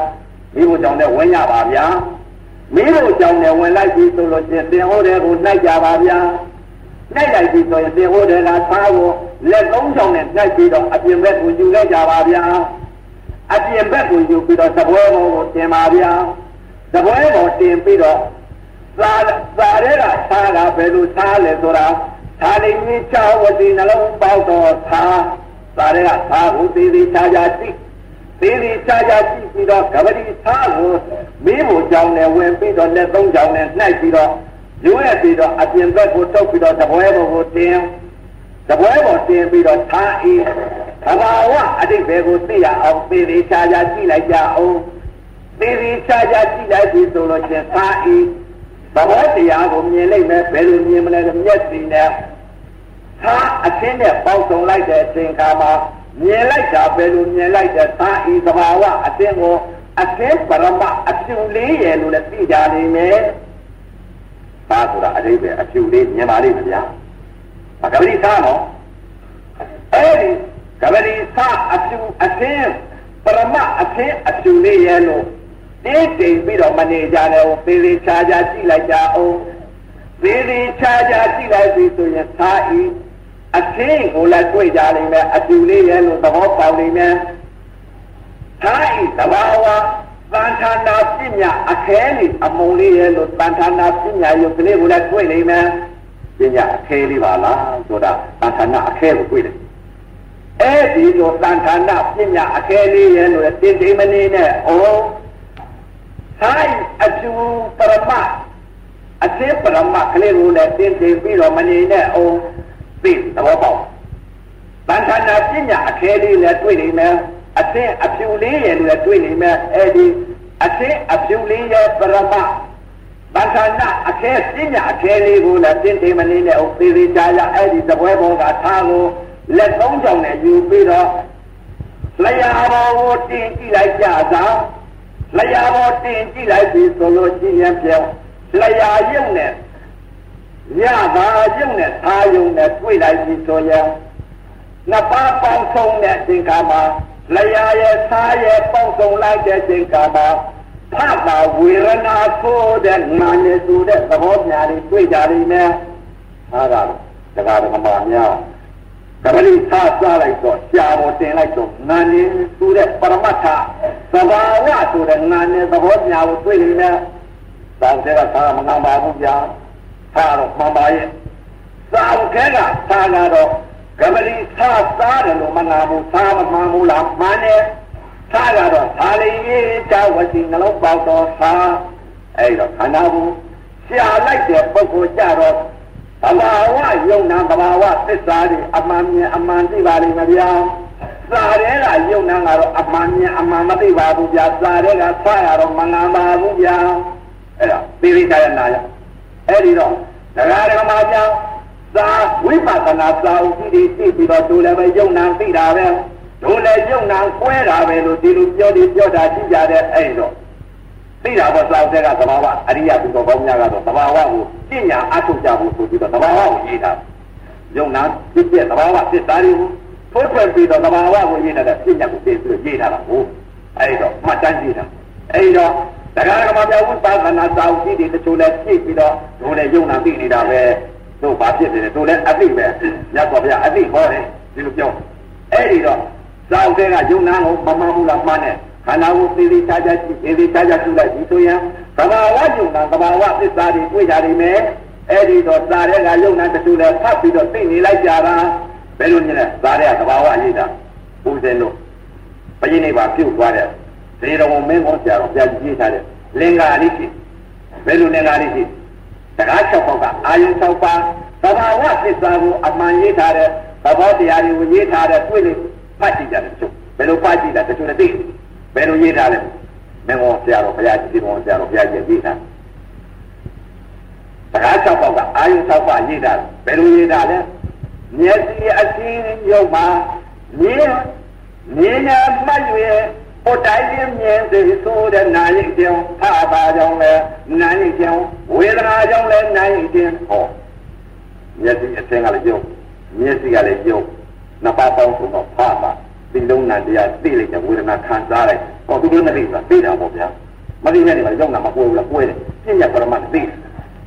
မိဖို့ကြောင့်လည်းဝင်ရပါဗျာမင်းတို့ကြောင့်လည်းဝင်လိုက်ပြီဆိုလို့ချင်းသင်ဟောတဲ့ကိုနိုင်ကြပါဗျာ နိုင်လိုက်ပြီဆိုရင်သင်ဟောတဲ့ကသားကိုလက်သုံးချောင်းနဲ့နိုင်ပြီးတော့အပြင်ဘက်ကိုယူလိုက်ကြပါဗျာအပြင်ဘက်ကိုယူပြီးတော့သပွဲပေါ်ကိုတင်ပါဗျာသပွဲပေါ်တင်ပြီးတော့သာသာရဲကသားကဘယ်လိုသားလဲဆိုတာသာလိမင်းချဝတိနှလုံးပေါက်တော့သာသာရဲကသားကိုသေးသေးချာချာသိသေးသေးချာချာကြည့်ပြီးတော့ကပတိသားကိုမင်းကိုကြောင်းနဲ့ဝင်ပြီးတော့လက်သုံးကြောင်းနဲ့နှိုက်ပြီးတော့ ရွေးပြီးတော့အပြင်ဘက်ကိုထုတ်ပြီးတော့တပွဲပေါ်ကိုတင်တပွဲပေါ်တင်ပြီးတော့ထားအေးသဘာဝအတိတ်ဘယ်ကိုသိရအောင်သေးသေးချာချာကြည့်လိုက်ကြအောင်သေးသေးချာချာကြည့်လိုက်ပြီဆိုလို့ချင်းထားအေးသဘောတရားကိုမြင်လိုက်မယ်ဘယ်လိုမြင်မလဲမျက်စိနဲ့သာအချင်းနဲ့ပေါက်ဆုံလိုက်တဲ့အချိန်ခါမှာမြင်လိုက်တာဘယ်လိုမြင်လိုက်တဲ့သာဤသဘာဝအသင်ကိုအသင်ပရမအဖြူလေးရဲ့လို့လည်းသိကြနေမယ်။ သာဆိုတာအတိပ္ပယ်အဖြူလေးမြင်ပါလိမ့်မယ်ဗျာ။အကပတိသာနော်။အဲဒီကပတိသာအဖြူအသင်ပရမအသင်အဖြူလေးရဲ့လို့တင်းတိမ်ပြီးတော့မနေကြတယ်။သေသေးချာချာကြည့်လိုက်ကြအောင်။သေသေးချာချာကြည့်လိုက်ပြီဆိုရင်သာဤအသင်းကိုလည်းတွေ့ကြလိမ့်မယ်အတူလေးရဲ့လို့သဘောပေါက်လိမ့်မယ်။သာဤသဘာဝ သံဌာနာပညာအခဲလေးအမုံလေးရဲ့လို့သံဌာနာပညာယုတ်ကလေးကိုလည်းတွေ့လိမ့်မယ်။ပညာအခဲလေးပါလားဆိုတာသံဌာနာအခဲကိုတွေ့တယ်။အဲဒီလိုသံဌာနာပညာအခဲလေးရဲ့လို့တင်းတိမ်မနေနဲ့။အော်သာဤအတူပရမအစေပရမကလေးကိုလည်းတင်းတိမ်ပြီးတော့မနေနဲ့။အော်သိသဘောပေါက်ဗန္ဓနာပညာအခဲလေးလည်းတွေ့နေမယ် အသင်အဖြူလေးရဲ့လည်းတွေ့နေမယ်အဲ့ဒီအသင်အဖြူလေးရဲ့ပရမဗန္ဓနာအခဲပညာအခဲလေးကိုလည်းသိသိမနေနဲ့ဥသေးသေးချာချာအဲ့ဒီသပွဲပေါ်ကထားကိုလက်သုံးချောင်းနဲ့ယူပြီးတော့လျာပေါ်ကိုတင်ကြည့်လိုက်ကြသာလျာပေါ်တင်ကြည့်လိုက်ပြီဆိုလို့ရှိရင်ပြောင်းလျာရုပ်နဲ့ညဘာရုပ်နဲ့သာယုံနဲ့တွေ့လိုက်ပြီဆိုရင်နှစ်ပါးပေါင်းဆုံးတဲ့အချိန်ခါမှာ လျာရဲ့သာရဲ့ပေါင်းဆုံးလိုက်တဲ့အချိန်ခါမှာဖတ်တာဝေဒနာဆိုတဲ့နာနေဆိုတဲ့သဘောများတွေတွေ့ကြလိမ့်မယ်။ဟာကတရားဓမ္မများကပလိသာစားလိုက်တော့ရှားပေါ်တင်လိုက်တော့နာနေဆိုတဲ့ပရမတ္ထသဘာဝဆိုတဲ့နာနေသဘောများကိုတွေ့နေမယ်။သာတဲ့ကသာမငါပါဘူးဗျာ။သာတော့မှန်ပါရဲ့သာဝခဲကသာကတော့ ကပလီသာသားတယ်လို့မနာဘူးသာမမှန်ဘူးလားမှန်တယ်သာကတော့သာလေးရေးချဝစီနှလုံးပေါက်တော့သာအဲ့တော့ခန္ဓာဘူးရှာလိုက်တဲ့ပုဂ္ဂိုလ်ကြတော့သဘာဝယုံနာသဘာဝသစ္စာတွေအမှန်မြင်အမှန်သိပါလိမ့်မယ်ဗျာစာရဲကယုံနာကတော့အမှန်မြင်အမှန်မသိပါဘူးဗျာစာရဲကဆရတော့မငါပါဘူးဗျာအဲ့ဒါသိသိကြရနာရအဲ့ဒီတော့တရားဓမ္မကြောင့် သာဝိပဿနာသာဥပ္ပိတိသိပြီးတော့ဒုလည်းပဲယုံနာသိတာပဲဒုလည်းယုံနာကွဲတာပဲလို့ဒီလိုပြောဒီပြောတာရှိကြတဲ့အဲ့တော့သိတာပေါ့သာဥတဲ့ကသဘာဝအရိယဘုရားပေါင်းများကတော့သဘာဝကိုပညာအထုတ်ကြဖို့ဆိုပြီးတော့သဘာဝကိုရေးတာယုံနာဖြစ်တဲ့သဘာဝသစ္စာတွေကိုထိုးထွက်ပြီးတော့သဘာဝကိုရေးတဲ့ပညာကိုသိပြီးရေးတာပါဟုတ်အဲ့တော့မှတ်တမ်းရေးတာအဲ့တော့တရားဓမ္မပြဝိပဿနာစာအုပ်ကြီးတွေတချို့လည်းပြည့်ပြီးတော့ဒုလည်းယုံနာသိနေတာပဲ တို့ဘာဖြစ်နေလဲတို့လည်းအသိပဲညတ်တော်ဗျာအသိဟောတယ်ဒီလိုပြောအဲ့ဒီတော့စာအုပ်တွေကယုံနာကိုမမှန်ဘူးလားမှန်တယ်ခန္ဓာကိုသေသေးချာချာကြည့်သေသေးချာချာကြည့်လိုက်ဒီဆိုရင်သဘာဝယုံနာသဘာဝသစ္စာတွေတွေ့ကြနေမယ်အဲ့ဒီတော့စာတွေကယုံနာတချို့လည်းဖတ်ပြီးတော့သိနေလိုက်ကြတာဘယ်လိုညလဲစာတွေကသဘာဝအရေးတာပူဇေလို့ဘယင်းနေပါပြုတ်သွားတယ်ဒေတော်မင်းကောဆရာတော်ပြကြည့်ထားတယ်လင်္ကာလေးရှိဘယ်လိုလင်္ကာလေးရှိ တကား၆ပေါက်ကအာယု၆ပါးသဘာဝသစ္စာကိုအမှန်ရေးထားတဲ့သဘောတရားတွေကိုရေးထားတဲ့တွေ့လို့ဖတ်ကြည့်ကြတယ်ချုပ်ဘယ်လိုဖတ်ကြည့်တာတချို့လည်းသိဘယ်လိုရေးထားလဲမင်းကောဆရာတော်ဘုရားကြီးဒီကောဆရာတော်ဘုရားကြီးရေးထားတကား၆ပေါက်ကအာယု၆ပါးရေးထားဘယ်လိုရေးထားလဲမျက်စိအစင်းရုပ်မှာမြင်မြင်ရမှတ်ရ ဟိုတိုင်းပြင်းမြင်စေဆိုတဲ့နာယိတ်ကြောင့်ဖာပါကြောင့်လဲနာယိတ်ကြောင့်ဝေဒနာကြောင့်လဲနာယိတ်ခြင်းဟောမျက်စိအသင်ကလည်းကျုပ်မျက်စိကလည်းကျုပ်နှစ်ပါးပေါင်းဆိုတော့ဖာပါဒီလုံးနာတရားသိလိုက်တဲ့ဝေဒနာခံစားလိုက်ဟောသူတို့နဲ့သိတာသိတာပေါ့ဗျာမသိတဲ့နေမှာယုံနာမပွဲဘူးလားပွဲတယ်ပြညာပရမတ်သိ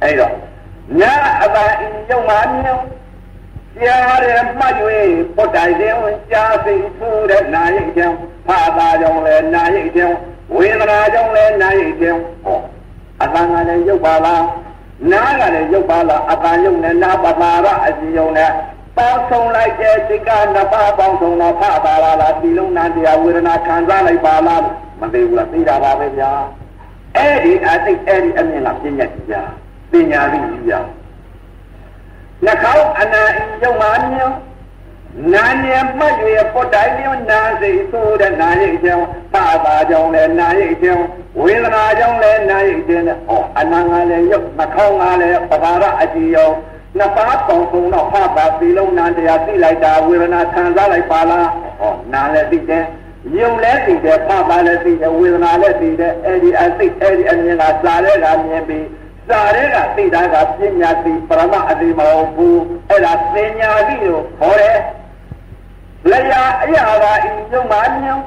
အဲ့တော့နာအတာအင်းယုံမှာမြင် ကြားရမှတ်၍ပုတ်တိုင်တဲ့ကြားစိတ်ထူတဲ့နာရိတ်ကြောင့်ဖာသာကြောင့်လည်းနာရိတ်ကြောင့်ဝေဒနာကြောင့်လည်းနာရိတ်ကြောင့်ဟောအတန်ကလည်းရုပ်ပါလားနားကလည်းရုပ်ပါလားအတန်ရုပ်နဲ့နာပတာရအစီယုံနဲ့ပေါင်းဆုံးလိုက်တဲ့စိတ်ကနှစ်ပါးပေါင်းဆုံးတော့ဖတာလာလားဒီလုံးနာတရားဝေဒနာခံစားလိုက်ပါလားမသိဘူးလားသိတာပါပဲဗျာအဲ့ဒီအသိအဲ့ဒီအမြင်ကပြည့်ညက်ကြပညာသိကြီးကြ နှာခေါင်းအနာယုံမှမြင်နာနေမှတ်ရပေါ်တိုင်းလျောနာစိတ်ဆိုးတဲ့နာရိတ်ကြောင့်ပါပါကြောင့်လည်းနာရိတ်ကြောင့်ဝေဒနာကြောင့်လည်းနာရိတ်ခြင်းနဲ့ဩအနာငါလည်းရုပ်နှာခေါင်းငါလည်းပဒါရအကြည့်ရောနှစ်ပါးပေါင်းစုံတော့ဖပါသီလုံးနာတရားသိလိုက်တာဝေဒနာခံစားလိုက်ပါလားဩနာလည်းသိတယ်ယုံလည်းသိတယ်ဖပါလည်းသိတယ်ဝေဒနာလည်းသိတယ်အဲ့ဒီအသိအဲ့ဒီအမြင်ကစားတဲ့ကမြင်ပြီး စာရဲကသိတာကပညာသိပရမအတိမဟုတ်ဘူးအဲ့ဒါပညာသိလို့ခေါ်တယ်လျာအရာကဤယုံမှညော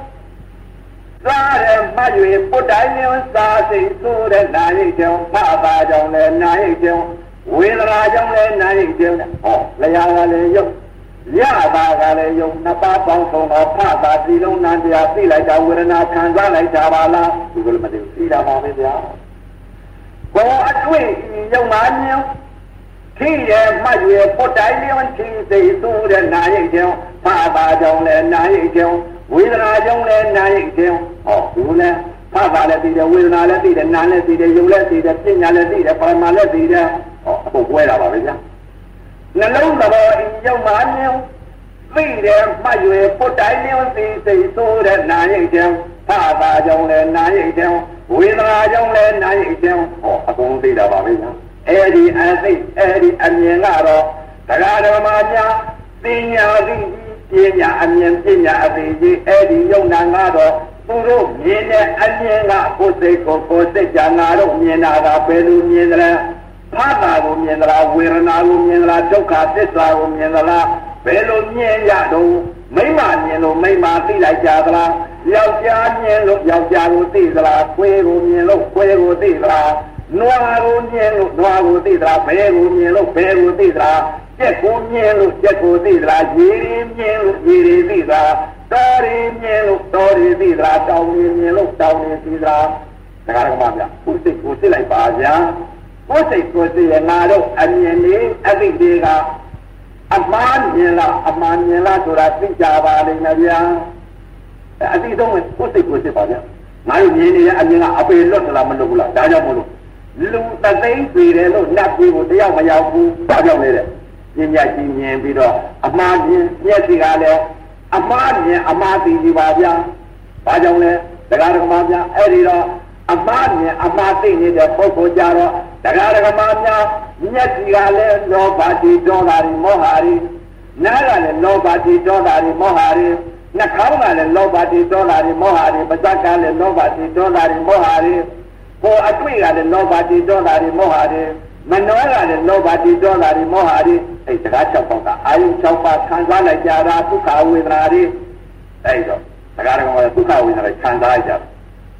စားရမှတ်၍ပုတ္တိုင်းမျိုးစားစိတ်ဆိုးတဲ့နာရိတ်ကြောင့်ဖပါကြောင့်လည်းနာရိတ်ကြောင့်ဝေဒနာကြောင့်လည်းနာရိတ်ကြောင့်ဟောလျာကလည်းယုံရတာကလည်းယုံနှစ်ပါးပေါင်းဆုံးတော့ဖတာဒီလုံးနံတရားသိလိုက်တာဝေဒနာခံစားလိုက်တာပါလားဒီလိုမသိဘူးသိတာပါပဲဗျာ ဘောအတွေ့ယုံမှညောခိရမှတ်ရပုတ်တိုင်းလျောင်းခိစိတ်သူတဲ့နာရိတ်ကြောင့်ဖာပါကြောင့်လည်းနာရိတ်ကြောင့်ဝေဒနာကြောင့်လည်းနာရိတ်ကြောင့်ဟောဒီလိုလဲဖာပါလည်းသိတယ်ဝေဒနာလည်းသိတယ်နာလည်းသိတယ်ယုံလည်းသိတယ်ပညာလည်းသိတယ်ပါမလည်းသိတယ်ဟောအခုပွဲတာပါပဲဗျာနှလုံးသဘောအင်းရောက်မှမြင်သိတယ်မှတ်ရပုတ်တိုင်းလျောင်းသိစိတ်သူတဲ့နာရိတ်ကြောင့် ဖာပါကြောင့်လည်းနာရိတ်ကြောင့်ဝေဒနာကြောင့်လည်းနာရိတ်ကြောင့်ဟောအကုန်သိတာပါပဲဗျာအဲ့ဒီအသိအဲ့ဒီအမြင်ကတော့တရားဓမ္မများပညာသိပညာအမြင်ပညာအသိကြီးအဲ့ဒီယုံနာကတော့သူတို့မြင်တဲ့အမြင်ကကိုယ်စိတ်ကိုကိုယ်စိတ်ကြငါတို့မြင်တာကဘယ်လိုမြင်သလဲဖာတာကိုမြင်သလားဝေဒနာကိုမြင်သလားဒုက္ခသစ္စာကိုမြင်သလားဘယ်လိုမြင်ရတော့မိမမြင်လို့မိမသိလိုက်ကြသလား ယောက်ျားမြင်လို့ယောက်ျားကိုသိသလားခွေးကိုမြင်လို့ခွေးကိုသိသလားနွားကိုမြင်လို့နွားကိုသိသလားဘဲကိုမြင်လို့ဘဲကိုသိသလားကြက်ကိုမြင်လို့ကြက်ကိုသိသလားရေရီမြင်လို့ရေရီသိသလားတော်ရီမြင်လို့တော်ရီသိသလားတောင်ရီမြင်လို့တောင်ရီသိသလားဒါကလည်းမပြကိုယ်စိတ်ကိုသိလိုက်ပါဗျာကိုယ်စိတ်ကိုသိရငါတို့အမြင်လေးအသိတွေကအမှားမြင်လားအမှားမြင်လားဆိုတာသိကြပါလိမ့်မယ်ဗျာ အသိဆုံးကိုယ်စိတ်ကိုသိပါဗျာငါတို့မြင်နေတဲ့အမြင်ကအပေလွတ်လားမလွတ်ဘူးလားဒါကြောင့်မလို့လူတသိန်းပြည်တယ်လို့နှက်ပြီးကိုတယောက်မရောက်ဘူးဘာကြောင့်လဲတဲ့ပညာကြီးမြင်ပြီးတော့အမှားမြင်မျက်စိကလည်းအမှားမြင်အမှားသိကြပါဗျာဘာကြောင့်လဲတရားဓမ္မများအဲ့ဒီတော့အမှားမြင်အမှားသိနေတဲ့ပုဂ္ဂိုလ်ကြတော့တရားဓမ္မများမျက်စိကလည်းလောဘတိဒေါသတွေမောဟတွေနားကလည်းလောဘတိဒေါသတွေမောဟတွေ နှာခေါင်းကလည်းလောဘတိဒေါသတွေမောဟတွေပါးစပ်ကလည်းလောဘတိဒေါသတွေမောဟတွေကိုအတွေ့ကလည်းလောဘတိဒေါသတွေမောဟတွေမနောကလည်းလောဘတိဒေါသတွေမောဟတွေအဲစကား၆ပေါက်ကအာယု၆ပါးခံစားလိုက်ကြတာဒုက္ခဝေဒနာတွေအဲဒါစကားတော်ကဒုက္ခဝေဒနာတွေခံစားကြတယ်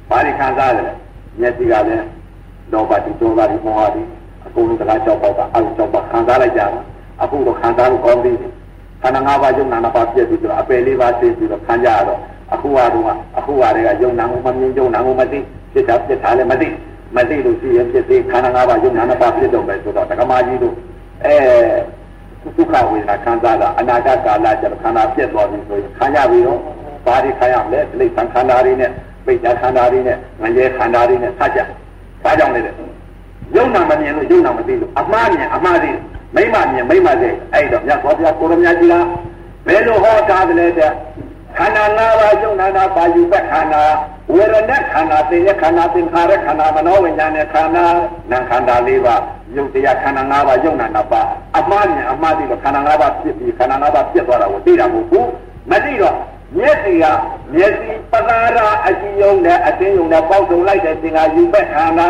ဘာတွေခံစားရလဲမျက်စိကလည်းလောဘတိဒေါသတွေမောဟတွေအကုန်လုံးစကား၆ပေါက်ကအာယု၆ပါးခံစားလိုက်ကြတာအခုတော့ခံစားလို့ကောင်းပြီ ခန္ဓာ၅ပါးယုံနာ၅ပါးပြည့်ပြီးတော့အပယ်လေးပါးသိပြီးတော့ခံကြရတော့အခုဟာတော့အခုဟာတွေကယုံနာမှုမမြင်ယုံနာမှုမသိဖြစ်တာဖြစ်တာလည်းမသိမသိလို့ရှိရင်ဖြစ်သေးခန္ဓာ၅ပါးယုံနာ၅ပါးဖြစ်တော့မယ်ဆိုတော့တက္ကမကြီးတို့အဲဒုက္ခဝေဒနာခံစားတာအနာဂတ်ကာလကျတော့ခန္ဓာပြည့်သွားပြီဆိုရင်ခံရပြီတော့ဘာတွေခံရမလဲတိဋ္ဌာန်ခန္ဓာတွေနဲ့ပိဋကခန္ဓာတွေနဲ့ငရဲခန္ဓာတွေနဲ့ဆက်ကြဘာကြောင့်လဲယုံနာမမြင်လို့ယုံနာမသိလို့အမှားမြင်အမှားသိ မိမမြင်မိမသိအဲ့တော့မြတ်စွာဘုရားကိုရမကြီးကဘယ်လိုဟောတာလဲတဲ့ခန္ဓာ၅ပါးယုံနာတာပါယူပတ်ခန္ဓာဝေရณะခန္ဓာသိရခန္ဓာသင်္ခါရခန္ဓာမနောဝိညာဉ်နဲ့ခန္ဓာနာခန္ဓာ၄ပါးယုတ်တရားခန္ဓာ၅ပါးယုံနာ၅ပါးအမှားမြင်အမှားသိလို့ခန္ဓာ၅ပါးဖြစ်ပြီးခန္ဓာ၅ပါးပြတ်သွားတာကိုသိတာမဟုတ်ဘူးမသိတော့မျက်စိကမျက်စိပသာရအကြည့်ယုံနဲ့အသိယုံနဲ့ပေါက်စုံလိုက်တဲ့သင်္ခါယူပတ်ခန္ဓာ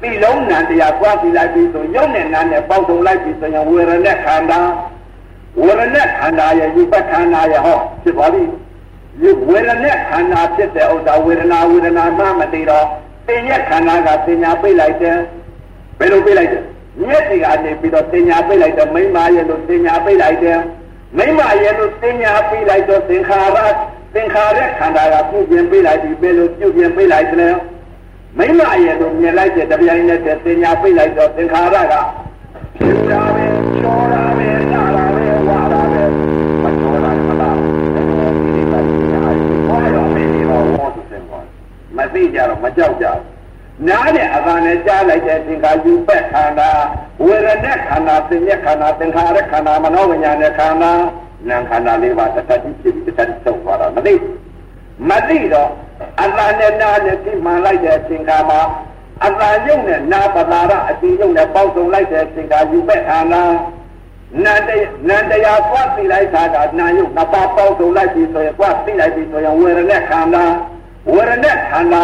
ပြီလုံးနံတရားပွားပြီးလိုက်ပြီးဆိုယုံနဲ့နာနဲ့ပေါက်စုံလိုက်ပြီးဆိုရင်ဝေရณะခန္ဓာဝရณะခန္ဓာရဲ့ယူပတ်ခန္ဓာရဲ့ဟောဖြစ်သွားပြီ ဝေဒနာခန္ဓာဖြစ်တဲ့ဥစ္စာဝေဒနာဝေဒနာမှမသိတော့သင်ရဲ့ခန္ဓာကသင်ညာပိတ်လိုက်တယ်ဘယ်လိုပိတ်လိုက်တယ်မျက်စိကနေပြီးတော့သင်ညာပိတ်လိုက်တယ်မိမရဲ့လို့သင်ညာပိတ်လိုက်တယ်မိမရဲ့လို့သင်ညာပိတ်လိုက်တော့သင်္ခါရသင်္ခါရခန္ဓာကပြုပြင်ပိတ်လိုက်ပြီးဘယ်လိုပြုပြင်ပိတ်လိုက်တယ် မိမရဲ့လို့မြင်လိုက်တဲ့တပြိုင်နက်တည်းသင်ညာပိတ်လိုက်တော့သင်္ခါရကဖြစ်တာပဲချောတာပဲနာတာပဲဝါတာပဲမချောတာမလားဒီလိုဒီလိုဘာရောမင်းဒီတော့ဝေါ်တယ်ကွာမသိကြတော့မကြောက်ကြဘူးနားတဲ့အသာနဲ့ကြားလိုက်တဲ့သင်္ခါယူပက်ခန္ဓာဝေရณะခန္ဓာသင်ညက်ခန္ဓာသင်္ခါရခန္ဓာမနောဝိညာဉ်နဲ့ခန္ဓာနာမ်ခန္ဓာလေးပါတစ်ထပ်ဖြစ်ပြီးတစ်ထပ်ဆုံးသွားတာမသိ မသိတော့အသာနဲ့နားနဲ့သိမှန်လိုက်တဲ့အချိန်ခါမှာအသာယုံနဲ့နာပတာရအတိယုံနဲ့ပေါက်စုံလိုက်တဲ့အချိန်ခါယူပက်ခန္ဓာနန္တနန္တရားသွားသိလိုက်တာကနာယုံနှစ်ပါးပေါက်စုံလိုက်ပြီဆိုရင်သွားသိလိုက်ပြီဆိုရင်ဝေရณะခန္ဓာဝေရณะခန္ဓာ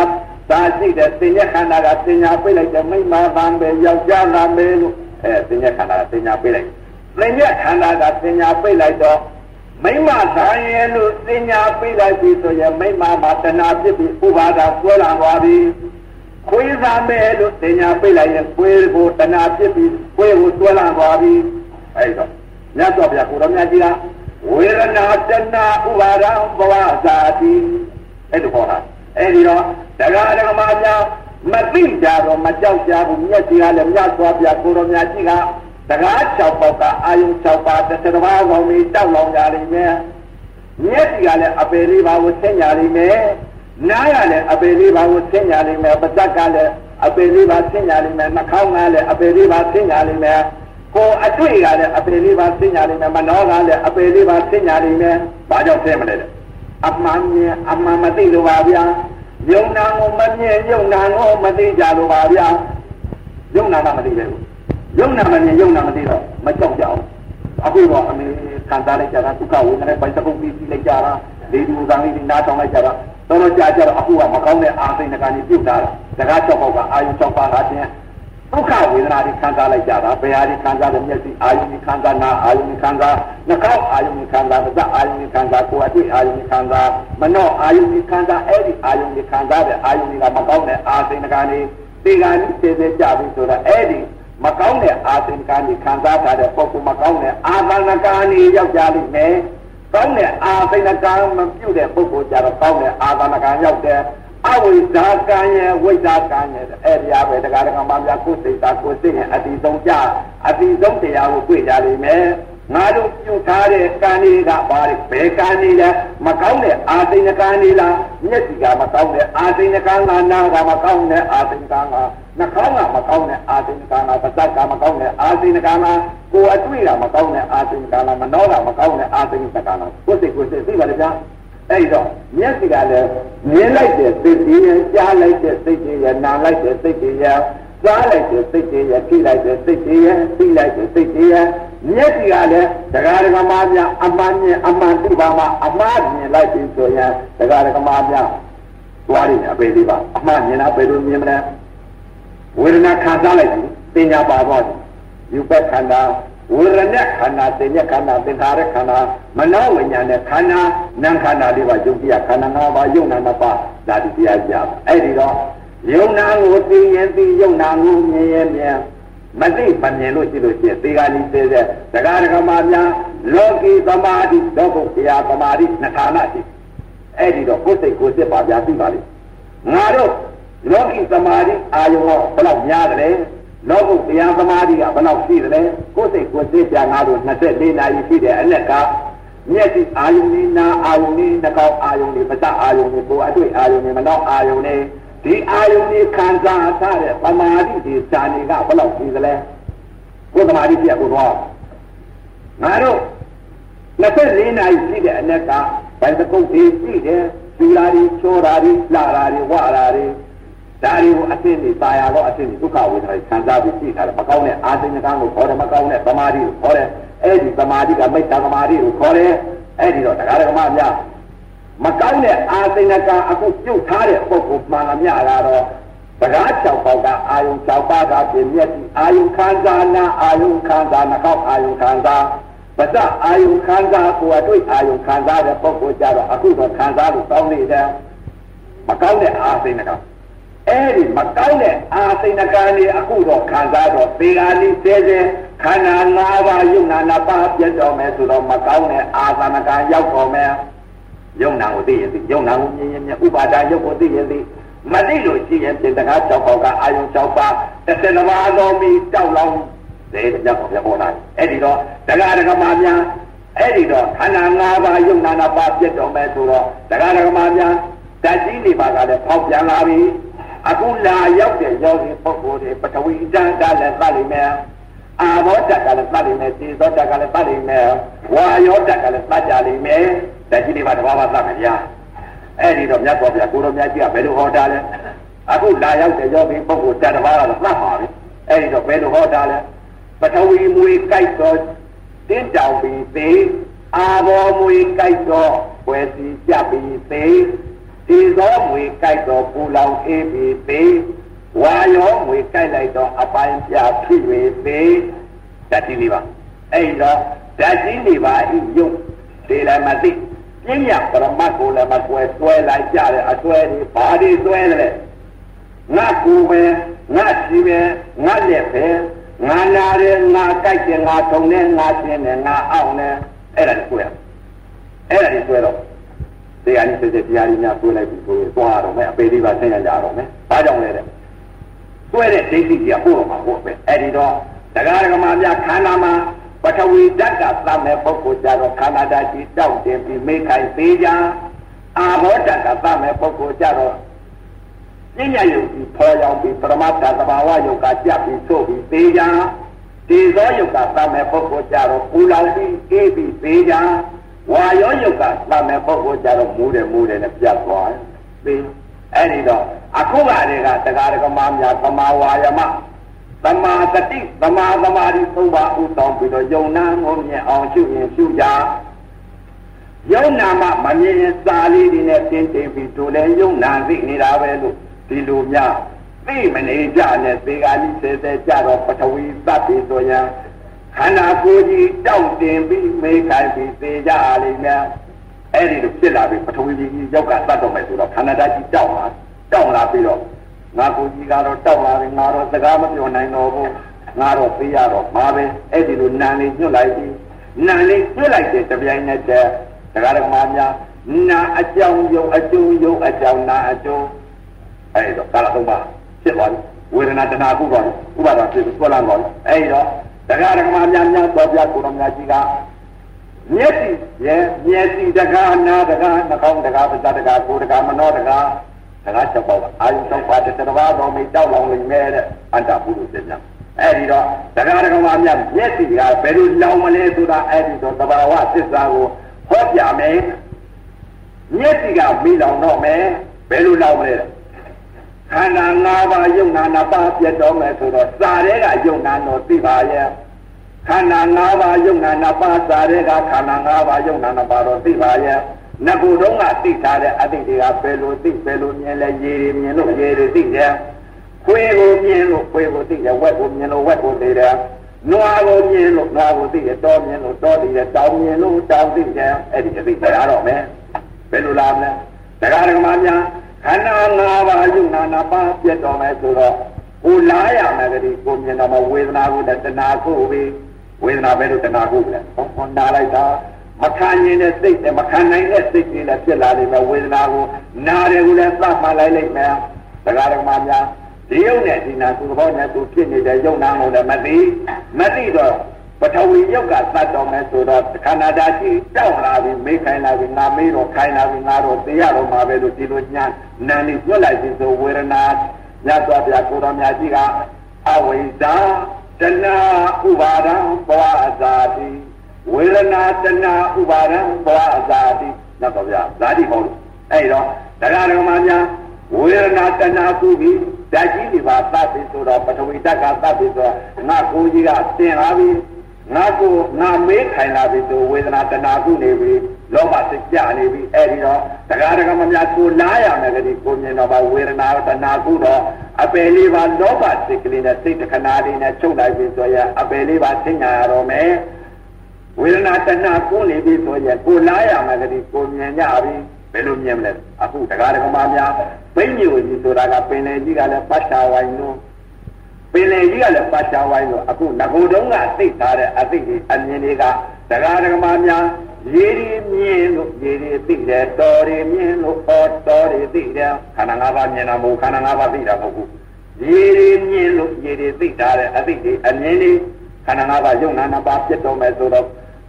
ဒါရှိတဲ့သင်္ညခန္ဓာကသင်ညာပိတ်လိုက်တဲ့မိမသံပဲယောက်ျားနာမဲလို့အဲသင်္ညခန္ဓာကသင်ညာပိတ်လိုက်သင်္ညခန္ဓာကသင်ညာပိတ်လိုက်တော့ မိမသာရဲ့လို့သင်ညာပိတ်လိုက်ပြီဆိုရင်မိမမှာတဏှာဖြစ်ပြီးဥပါဒဆွဲလာသွားပြီခွေးသာမဲလို့သင်ညာပိတ်လိုက်ရင်ခွေးကိုတဏှာဖြစ်ပြီးခွေးကိုဆွဲလာသွားပြီအဲဒါမြတ်စွာဘုရားကိုရောမြတ်ကြီးကဝေဒနာတဏှာဥပါဒံဘဝဇာတိအဲ့ဒါဟောတာအဲ့ဒီတော့တရားဓမ္မများမသိကြတော့မကြောက်ကြဘူးမျက်စိကလည်းမြတ်စွာဘုရားကိုရောမြတ်ကြီးက တရား6ပေါက်ကအာယု6ပါးတစ်တစ်ပါးကောင်ပြီးတောက်လောင်ကြလိမ့်မယ်မျက်စိကလည်းအပေလေးပါးကိုဆင်းကြလိမ့်မယ်နားကလည်းအပေလေးပါးကိုဆင်းကြလိမ့်မယ်ပါးစပ်ကလည်းအပေလေးပါးဆင်းကြလိမ့်မယ်နှာခေါင်းကလည်းအပေလေးပါးဆင်းကြလိမ့်မယ်ကိုအတွေ့ကလည်းအပေလေးပါးဆင်းကြလိမ့်မယ်မနောကလည်းအပေလေးပါးဆင်းကြလိမ့်မယ်ဘာကြောင့်ဆင်းမလဲအမှန်မြင်အမှန်မသိလို့ပါဗျာယုံနာကိုမမြင်ယုံနာကိုမသိကြလို့ပါဗျာယုံနာကမသိပဲ ယုံနာမမြင်ယုံနာမသိတော့မကြောက်ကြအောင်အခုတော့အမေခံစားလိုက်ကြတာဒုက္ခဝေဒနာပိုက်တကုတ်ပြီးပြီးလိုက်ကြတာလေဒီကံလေးနားတောင်းလိုက်ကြတာတော်တော်ကြာကြတော့အခုကမကောင်းတဲ့အာသိဏကနေပြုတ်လာတာတကား၆ပေါက်ကအာယု၆ပါးကချင်းဒုက္ခဝေဒနာတွေခံစားလိုက်ကြတာဘယ်ဟာတွေခံစားလဲမျက်စိအာယုတွေခံစားနာအာယုတွေခံစားနှာခေါင်းအာယုတွေခံစားပါးစပ်အာယုတွေခံစားကိုယ်အတွေ့အာယုတွေခံစားမနောအာယုတွေခံစားအဲ့ဒီအာယုတွေခံစားတဲ့အာယုတွေကမကောင်းတဲ့အာသိဏကနေတေဂာနိစေစေကြပြီဆိုတော့အဲ့ဒီ မကောင်းတဲ့အာသင်္ကာနေခံစားထားတဲ့ပုဂ္ဂိုလ်မကောင်းတဲ့အာသနာကာနေရောက်ကြလိမ့်မယ်။ကောင်းတဲ့အာသင်္ကာမပြုတ်တဲ့ပုဂ္ဂိုလ်ကြတော့ကောင်းတဲ့အာသနာကာရောက်တဲ့အဝိဇ္ဇာကံရဲ့ဝိဇ္ဇာကံရဲ့အဲ့ဒီအပဲတရားတော်မှာများကိုယ်စိတ်သာကိုယ်စိတ်ရဲ့အတိဆုံးကြအတိဆုံးတရားကိုတွေ့ကြလိမ့်မယ်။ ငါတို့ပြုထားတဲ့ကံတွေကဘာလဲဘယ်ကံတွေလဲမကောင်းတဲ့အာသိဏကံတွေလားမျက်စိကမကောင်းတဲ့အာသိဏကံကနာကမကောင်းတဲ့အာသိဏကံကနှာခေါင်းကမကောင်းတဲ့အာသိဏကံကပါးစပ်ကမကောင်းတဲ့အာသိဏကံကကိုယ်အတွေ့ကမကောင်းတဲ့အာသိဏကံကမနှောကမကောင်းတဲ့အာသိဏကံကကိုယ်စိတ်ကိုယ်စိတ်သိပါလေဗျာအဲ့တော့မျက်စိကလည်းမြင်လိုက်တဲ့စိတ်ကြီးရကြားလိုက်တဲ့စိတ်ကြီးရနားလိုက်တဲ့စိတ်ကြီးရ စားလိုက်တဲ့စိတ်ကြီးရထိလိုက်တဲ့စိတ်ကြီးရသိလိုက်တဲ့စိတ်ကြီးရမျက်စိကလည်းတရားဓမ္မများအမှန်မြင်အမှန်သိပါမှအမှားမြင်လိုက်ပြီဆိုရင်တရားဓမ္မများသွားရအပေလေးပါအမှားမြင်တာဘယ်လိုမြင်မလဲဝေဒနာခံစားလိုက်ပြီပညာပါသွားတယ်ယူပခန္ဓာဝေဒနာခန္ဓာသိဉ္ခန္ဓာသင်္ခါရခန္ဓာမနောဝိညာဉ်နဲ့ခန္ဓာနာမ်ခန္ဓာလေးပါယုတ်တိယခန္ဓာ၅ပါးယုံနာနှစ်ပါးဒါဒီတရားကြပါအဲ့ဒီတော့ ယုံနာကိုသိရင်သိယုံနာကိုမြင်ရင်မြင်မသိမမြင်လို့ရှိလို့ရှိရင်သေဂာလိစေတဲ့တရားဓမ္မများလောကီသမာဓိလောကုတရားသမာဓိနှစ်ဌာနရှိအဲ့ဒီတော့ကိုယ်စိတ်ကိုယ်စစ်ပါဗျာသိပါလိမ့်ငါတို့လောကီသမာဓိအာယုံတော့ဘယ်လောက်များတယ်လောကုတရားသမာဓိကဘယ်လောက်ရှိတယ်ကိုယ်စိတ်ကိုယ်စစ်ပြငါတို့24နာရီရှိတယ်အလက်ကမျက်စိအာယုန်နဲ့နာအာယုန်နဲ့နှာခေါင်းအာယုန်နဲ့ပါးစပ်အာယုန်နဲ့ကိုယ်အတွေ့အာယုန်နဲ့မနောက်အာယုန်နဲ့ ဒီအာယုန်ကြီးခံစားထားတဲ့ပမာတိဒီဇာနေကဘယ်လောက်ကြီးသလဲကိုယ်သမာဓိပြကိုတော့ငါတို့24နာရီရှိတဲ့အနက်ကဘယ်တကုတ်ကြီးရှိတယ်ကျူလာတွေချောတာတွေလှတာတွေဝတာတွေဒါတွေကိုအသိနေပါရတော့အသိနေဒုက္ခဝေဒနာခံစားပြီးရှိတာမကောင်းတဲ့အာသိဉ္ကံကိုခေါ်တယ်မကောင်းတဲ့သမာဓိကိုခေါ်တယ်အဲ့ဒီသမာဓိကမိတ်တသမာဓိကိုခေါ်တယ်အဲ့ဒီတော့တရားဓမ္မများ မကောင်းတဲ့အာသိဏကအခုပြုတ်ထားတဲ့ပုဂ္ဂိုလ်မှန်လားမြလာတော့ပဓာ၆ပေါက်ကအာယုံ၆ပါးကပြည့်မျက်စိအာယုံခံစားနာအာယုံခံစားနှာခေါင်းအာယုံခံစားပါဇအာယုခံစားကိုအတွေ့အာယုခံစားတဲ့ပုဂ္ဂိုလ်ကြတော့အခုတော့ခံစားလို့ကောင်းနေတယ်မကောင်းတဲ့အာစိတ်နဲ့အဲ့ဒီမကောင်းတဲ့အာစိတ်နှကလေးအခုတော့ခံစားတော့သေဂာလိဆဲဆဲခန္ဓာ၅ပါးယုံနာနာပါပြတ်တော်မယ်ဆိုတော့မကောင်းတဲ့အာသနကရောက်တော်မယ် ယုံနာကိုသိရင်သိယုံနာကိုမြင်ရင်မြင်ဥပါဒာယုတ်ကိုသိရင်သိမသိလို့ရှိရင်ပြင်တကား၆ပေါက်ကအာယုံ၆ပါးတစ်စနဘာတော်မီတောက်လောင်းတဲ့ကြောက်ပြပေါ်လာအဲ့ဒီတော့တရားဓမ္မများအဲ့ဒီတော့ခန္ဓာ၅ပါးယုံနာနာပါပြတ်တော်မယ်ဆိုတော့တရားဓမ္မများဓာတ်ကြီးနေပါကလည်းဖောက်ပြန်လာပြီအခုလာရောက်တဲ့ယောဂီပုဂ္ဂိုလ်တွေပထဝီတန်ကလည်းသတ်လိမ့်မယ် အာဘောတကလည်းသတ်လိမ့်မယ်သေသောတကလည်းသတ်လိမ့်မယ်ဝါယောတကလည်းသတ်ကြလိမ့်မယ်ဓာတ်ကြီးနေပါတဘာဝသတ်မယ်ဗျာအဲ့ဒီတော့မြတ်စွာဘုရားကိုတော်မြတ်ကြီးကဘယ်လိုဟောတာလဲအခုလာရောက်တဲ့ယောဂီပုဂ္ဂိုလ်တန်တဘာကတော့သတ်ပါပြီအဲ့ဒီတော့ဘယ်လိုဟောတာလဲပထဝီမွေကြိုက်တော့တင်းတောင်ပြီးသေးအာဘောမွေကြိုက်တော့ဝယ်စီကြပြီးသေးဒီသောမွေကြိုက်တော့ပူလောင်အေးပြီးသေး ဝါရောမွေကြိုက်လိုက်တော့အပိုင်းပြဖြစ်၍သေးတတိလေးပါအဲ့တော့ဓာတ်ကြီးနေပါဤယုတ်ဒီလည်းမသိပြင်းရပရမတ်ကိုလည်းမကွယ်ဆွဲလိုက်ကြတယ်အဆွဲတွေဘာတွေဆွဲတယ်ငါကူပဲငါရှိပဲငါလက်ပဲငါနာတယ်ငါကြိုက်တယ်ငါထုံတယ်ငါရှင်းတယ်ငါအောင်တယ်အဲ့ဒါကိုရအဲ့ဒါကိုဆွဲတော့တရားကြီးစစ်စစ်တရားကြီးများဆွဲလိုက်ပြီဆိုရင်သွားတော့မယ်အပေလေးပါဆင်းရကြတော့မယ်ဘာကြောင့်လဲတဲ့ ဆွဲတဲ့ဒိဋ္ဌိကြီးပို့တော့မှာဟုတ်ပဲအဲ့ဒီတော့တရားဓမ္မများခန္ဓာမှာပထဝီဓာတ်ကသမဲ့ပုဂ္ဂိုလ်ကြတော့ခန္ဓာဓာတ်ကြီးတောက်တင်ပြီးမိခိုင်သေးကြအာဘောဓာတ်ကသမဲ့ပုဂ္ဂိုလ်ကြတော့ပညာယုတ်ပြီးဖော်ရောက်ပြီးပရမတ္ထသဘာဝယုတ်ကကြပ်ပြီးသို့ပြီးသေးကြဒီသောယုတ်ကသမဲ့ပုဂ္ဂိုလ်ကြတော့ပူလောင်ပြီးအေးပြီးသေးကြဝါယောယုတ်ကသမဲ့ပုဂ္ဂိုလ်ကြတော့မူးတယ်မူးတယ်နဲ့ပြတ်သွားသေး အဲ့ဒီတော့အခုကတည်းကတရားဓမ္မများသမာဝါယမသမာတတိသမာသမာဓိသုံးပါးဥဆောင်ပြီးတော့ယုံနာငုံမြင်အောင်ရှုရင်ရှုကြယုံနာမှမမြင်ရင်စာလေးတွေနဲ့သင်တင်ပြီးတို့လည်းယုံနာသိနေတာပဲလို့ဒီလိုများသိမနေကြနဲ့သေကာလိစေစေကြတော့ပထဝီသတ်ပြီးဆိုရင်ခန္ဓာကိုယ်ကြီးတောက်တင်ပြီးမေးခိုင်းပြီးသေကြလိမ့်မယ် အဲ့ဒီလိုဖြစ်လာပြီးပထဝီကြီးရောက်ကသတ်တော့မယ်ဆိုတော့ခန္ဓာဓာတ်ကြီးတောက်လာတောက်လာပြီးတော့ငါကိုကြီးကတော့တောက်လာပြီငါတော့စကားမပြောနိုင်တော့ဘူးငါတော့သိရတော့မှာပဲအဲ့ဒီလိုနာလေးညွတ်လိုက်ပြီးနာလေးညွတ်လိုက်တဲ့တပြိုင်နက်တည်းတရားဓမ္မများနာအကြောင်းယုံအကျိုးယုံအကြောင်းနာအကျိုးအဲ့တော့ကာလသုံးပါဖြစ်သွားပြီဝေဒနာတဏှာကုတော့ဥပါဒဖြစ်ပြီးဆွဲလာတော့အဲ့တော့တရားဓမ္မများများတော်ပြကိုတော်များကြီးက မျက်စိရဲ့မျက်စိတကားနာတကားနှာခေါင်းတကားပါးစပ်တကားကိုယ်တကားမနှောတကားတကားချက်ပေါ့အာယုသုံးပါးတစ်တစ်ပါးတော်မိတောက်လောင်နေမဲ့တဲ့အတ္တပုရုသေညာအဲ့ဒီတော့တရားဓမ္မများမျက်စိကဘယ်လိုလောင်မလဲဆိုတာအဲ့ဒီတော့သဘာဝသစ္စာကိုဟောပြမယ်မျက်စိကမိလောင်တော့မယ်ဘယ်လိုလောင်မလဲခန္ဓာ၅ပါးယုံနာနာပါပြတ်တော်မယ်ဆိုတော့စာတဲ့ကယုံနာတော့သိပါရဲ့ ခန္ဓာ၅ပါးယုံနာနာပါစာတဲ့ကခန္ဓာ၅ပါးယုံနာနာပါတော့သိပါရဲ့ငကူတုံးကသိထားတဲ့အတိတ်တွေကဘယ်လိုသိဘယ်လိုမြင်လဲရေတွေမြင်လို့ရေတွေသိတယ်ခွေးကိုမြင်လို့ခွေးကိုသိတယ်ဝက်ကိုမြင်လို့ဝက်ကိုသိတယ်နွားကိုမြင်လို့နွားကိုသိတယ်တောမြင်လို့တောသိတယ်တောင်မြင်လို့တောင်သိတယ်အဲ့ဒီအသိတရားတော့မယ်ဘယ်လိုလားမလဲတရားဓမ္မများခန္ဓာ၅ပါးယုံနာနာပါပြတ်တော်မယ်ဆိုတော့ကိုလားရမယ်ကလေးကိုမြင်တော့မဝေဒနာကိုတဏှာကိုပဲ ဝေဒနာပဲလို့တဏှာကိုပဲဟောနာလိုက်တာမခံရင်တဲ့စိတ်နဲ့မခံနိုင်တဲ့စိတ်တွေလည်းဖြစ်လာနေမယ်ဝေဒနာကိုနာတယ်ကိုလည်းသတ်မှလိုက်လိုက်မယ်တရားဓမ္မများဒီယုံနဲ့ဒီနာသူဘောနဲ့သူဖြစ်နေတဲ့ယုံနာကိုလည်းမသိမသိတော့ပထဝီယုတ်ကသတ်တော်မယ်ဆိုတော့ခန္ဓာဓာတ်ကြီးတောက်လာပြီးမေးခိုင်းလာပြီးငါမေးတော့ခိုင်းလာပြီးငါတော့သိရတော့မှာပဲလို့ဒီလိုညာနာနေပြတ်လိုက်ပြီးဆိုဝေဒနာညတ်သွားပြကိုတော်များကြီးကအဝိဇ္ဇာ တဏှာဥပါဒံဘဝအဇာတိဝေဒနာတဏှာဥပါဒံဘဝအဇာတိညတ်တော်ပြဇာတိဟောလို့အဲ့တော့တရားတော်မှာများဝေဒနာတဏှာကုပြီးဓာတ်ကြီးတွေပါသတ်ပြီးဆိုတော့ပထဝီဓာတ်ကသတ်ပြီးဆိုတော့ငါကိုကြီးကတင်လာပြီး ငါကိုငါမေးခိုင်လာပြီဆိုဝေဒနာတဏှာကုနေပြီလောဘစိတ်ကြနေပြီအဲ့ဒီတော့တရားဓမ္မများကိုလားရမယ်ကလေးကိုမြင်တော့ဗဝေဒနာတဏှာကုတော့အပယ်လေးပါလောဘစိတ်ကလေးနဲ့စိတ်တခဏလေးနဲ့ချုပ်လိုက်ပြီဆိုရင်အပယ်လေးပါသိညာရတော့မယ်ဝေဒနာတဏှာကိုနေပြီဆိုရင်ကိုလားရမယ်ကတိကိုမြင်ကြပြီဘယ်လိုမြင်မလဲအခုတရားဓမ္မများဘိညိုကြီးဆိုတာကပင်လေကြီးကလည်းပတ်ချဝိုင်းလို့ ပင်လေကြီးကလည်းပတ်ချဝိုင်းလို့အခုငကိုတုံးကသိထားတဲ့အသိကြီးအမြင်တွေကတရားဓမ္မများရေရီမြင်လို့ရေရီသိတယ်တော်ရီမြင်လို့ဟောတော်ရီသိတယ်ခန္ဓာ၅ပါးမြင်တာမဟုတ်ခန္ဓာ၅ပါးသိတာမဟုတ်ဘူးရေရီမြင်လို့ရေရီသိတာတဲ့အသိကြီးအမြင်တွေခန္ဓာ၅ပါးယုံနာနှစ်ပါးဖြစ်တော်မယ်ဆိုတော့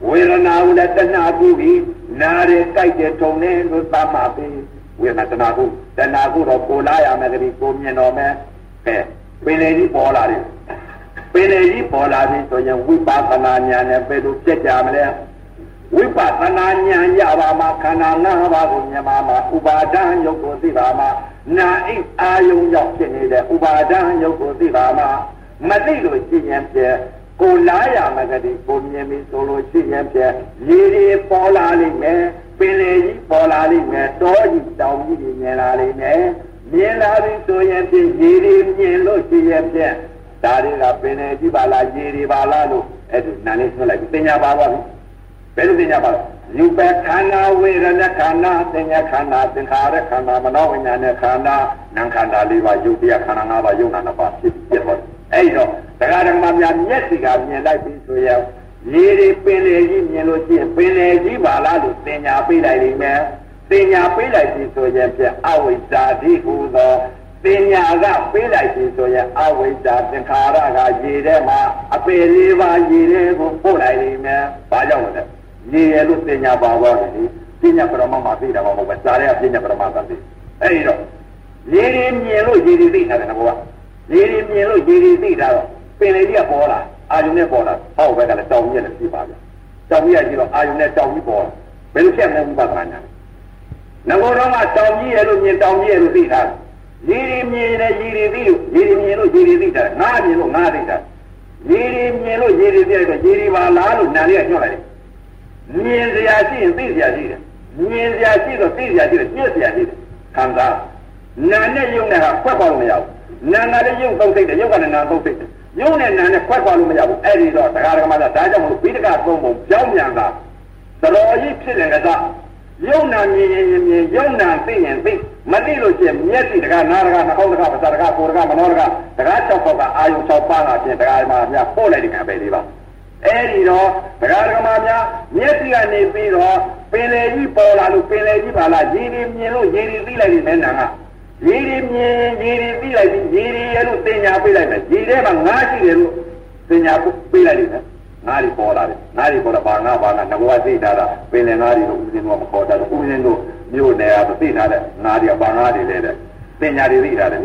ဝေဒနာကိုလည်းတဏှာကူပြီးနားရဲကြိုက်တယ်ထုံနေလို့သတ်မှပြီဝေဒနာတဏှာကူတဏှာကူတော့ကိုလာရမယ်ကလေးကိုမြင်တော်မယ်ကဲ ပင်လေကြီးပေါ်လာတယ်ပင်လေကြီးပေါ်လာပြီဆိုရင်ဝိပဿနာဉာဏ်နဲ့ဘယ်လိုပြည့်ကြမလဲဝိပဿနာဉာဏ်ရပါမှာခန္ဓာ၅ပါးကိုမြင်ပါမှာဥပါဒံယုတ်ကိုသိပါမှာနာဣအာယုံရောက်ဖြစ်နေတဲ့ဥပါဒံယုတ်ကိုသိပါမှာမသိလို့ရှင်းရင်ပြကိုလားရမကတိကိုမြင်ပြီဆိုလို့ရှင်းရင်ပြရေတွေပေါ်လာလိမ့်မယ်ပင်လေကြီးပေါ်လာလိမ့်မယ်တောကြီးတောင်ကြီးတွေမြင်လာလိမ့်မယ် မြင်လာပြီဆိုရင်ပြရေတွေမြင်လို့ရှင်းရင်ပြဒါတွေကပင်လေကြီးပါလားရေတွေပါလားလို့အဲ့ဒီနာလေးဆွလိုက်ပြီသင်ညာပါပါပြီဘယ်လိုသင်ညာပါလဲယူပခန္ဓာဝေဒနာခန္ဓာသင်ညာခန္ဓာသင်္ခါရခန္ဓာမနောဝိညာဉ်ခန္ဓာနာမ်ခန္ဓာလေးပါယုတ်တရားခန္ဓာ၅ပါးယုံနာ၅ပါးဖြစ်ဖြစ်သွားတယ်အဲ့တော့တရားဓမ္မများမျက်စိကမြင်လိုက်ပြီဆိုရင်ရေတွေပင်လေကြီးမြင်လို့ရှိရင်ပင်လေကြီးပါလားလို့သင်ညာပေးလိုက်လိမ့်မယ် သင်ညာပေးလိုက်ပြီဆိုရင်ပြအဝိဇ္ဇာတိဟူသောပညာကပေးလိုက်ပြီဆိုရင်အဝိဇ္ဇာသင်္ခါရကရေထဲမှာအပေလေးပါရေထဲကိုပို့လိုက်လိမ့်မယ်။ဘာကြောင့်လဲ။ရေရလို့ပညာပါတော့တယ်။ပညာပရမမှာသိတာမဟုတ်ပဲ။ဇာရဲပညာပရမသာသိ။အဲဒီတော့ရေတွေမြင်လို့ရေတွေသိတာတယ်ကော။ရေတွေမြင်လို့ရေတွေသိတာတော့ပင်လေကြီးကပေါ်လာအာယုန်နဲ့ပေါ်လာဟောက်ဘက်ကလည်းတောင်ကြီးနဲ့ပြပါဗျ။တောင်ကြီးကကြီးတော့အာယုန်နဲ့တောင်ကြီးပေါ်လာ။ဘယ်လိုဖြစ်မလဲဥပဒနာညာ။ ငဘောတော့ကတောင်ကြီးရဲ့လို့မြင်တောင်ကြီးရဲ့လို့သိတာ။ရေရီမြင်တယ်ရေရီသိလို့ရေရီမြင်လို့ရေရီသိတာငါမြင်လို့ငါသိတာရေရီမြင်လို့ရေရီသိတယ်ရေရီပါလားလို့နာလေးကညွှန်လိုက်တယ်မြင်စရာရှိရင်သိစရာရှိတယ်မြင်စရာရှိတော့သိစရာရှိတယ်ညှက်စရာရှိတယ်ခံစားနာနဲ့ယုံနဲ့ဟာခွက်ပါလို့မရဘူးနာနာလည်းယုံသုံးသိတယ်ယုံကလည်းနာသုံးသိတယ်ယုံနဲ့နာနဲ့ခွက်ပါလို့မရဘူးအဲ့ဒီတော့တရားဓမ္မကဒါကြောင့်မလို့ဘိဒကသုံးပုံကြောင်းမြန်တာတော်ကြီးဖြစ်တယ်ကစား ယုံနာမြင်ရင်မြင်ယုံနာသိရင်သိမသိလို့ရှိရင်မျက်စိတကားနားတကားနှာခေါင်းတကားပါးစပ်တကားကိုယ်တကားမနှောတကားတကား၆ပေါက်ကအာယုံ၆ပါးလာပြင်တကားမှာများပို့လိုက်တဲ့ကံပဲလေးပါအဲဒီတော့တရားဓမ္မများမျက်စိကနေပြီးတော့ပင်လေကြီးပေါ်လာလို့ပင်လေကြီးပါလားရေဒီမြင်လို့ရေဒီသိလိုက်ပြီမဲ့နာကရေဒီမြင်ရေဒီသိလိုက်ပြီရေဒီရဲ့လို့တင်ညာပေးလိုက်မယ်ရေထဲမှာငါးရှိတယ်လို့တင်ညာပေးလိုက်တယ် ငါးတွေပေါ်လာတယ်ငါးတွေပေါ်လာပါငါးပါငါငဘဝသိတာတာပင်လေငါးတွေလို့ဦးဇင်းတို့မခေါ်တာလို့ဦးဇင်းတို့မြို့နယ်ကသိထားတဲ့ငါးတွေပါငါးတွေလဲတဲ့ပညာတွေသိထားတယ်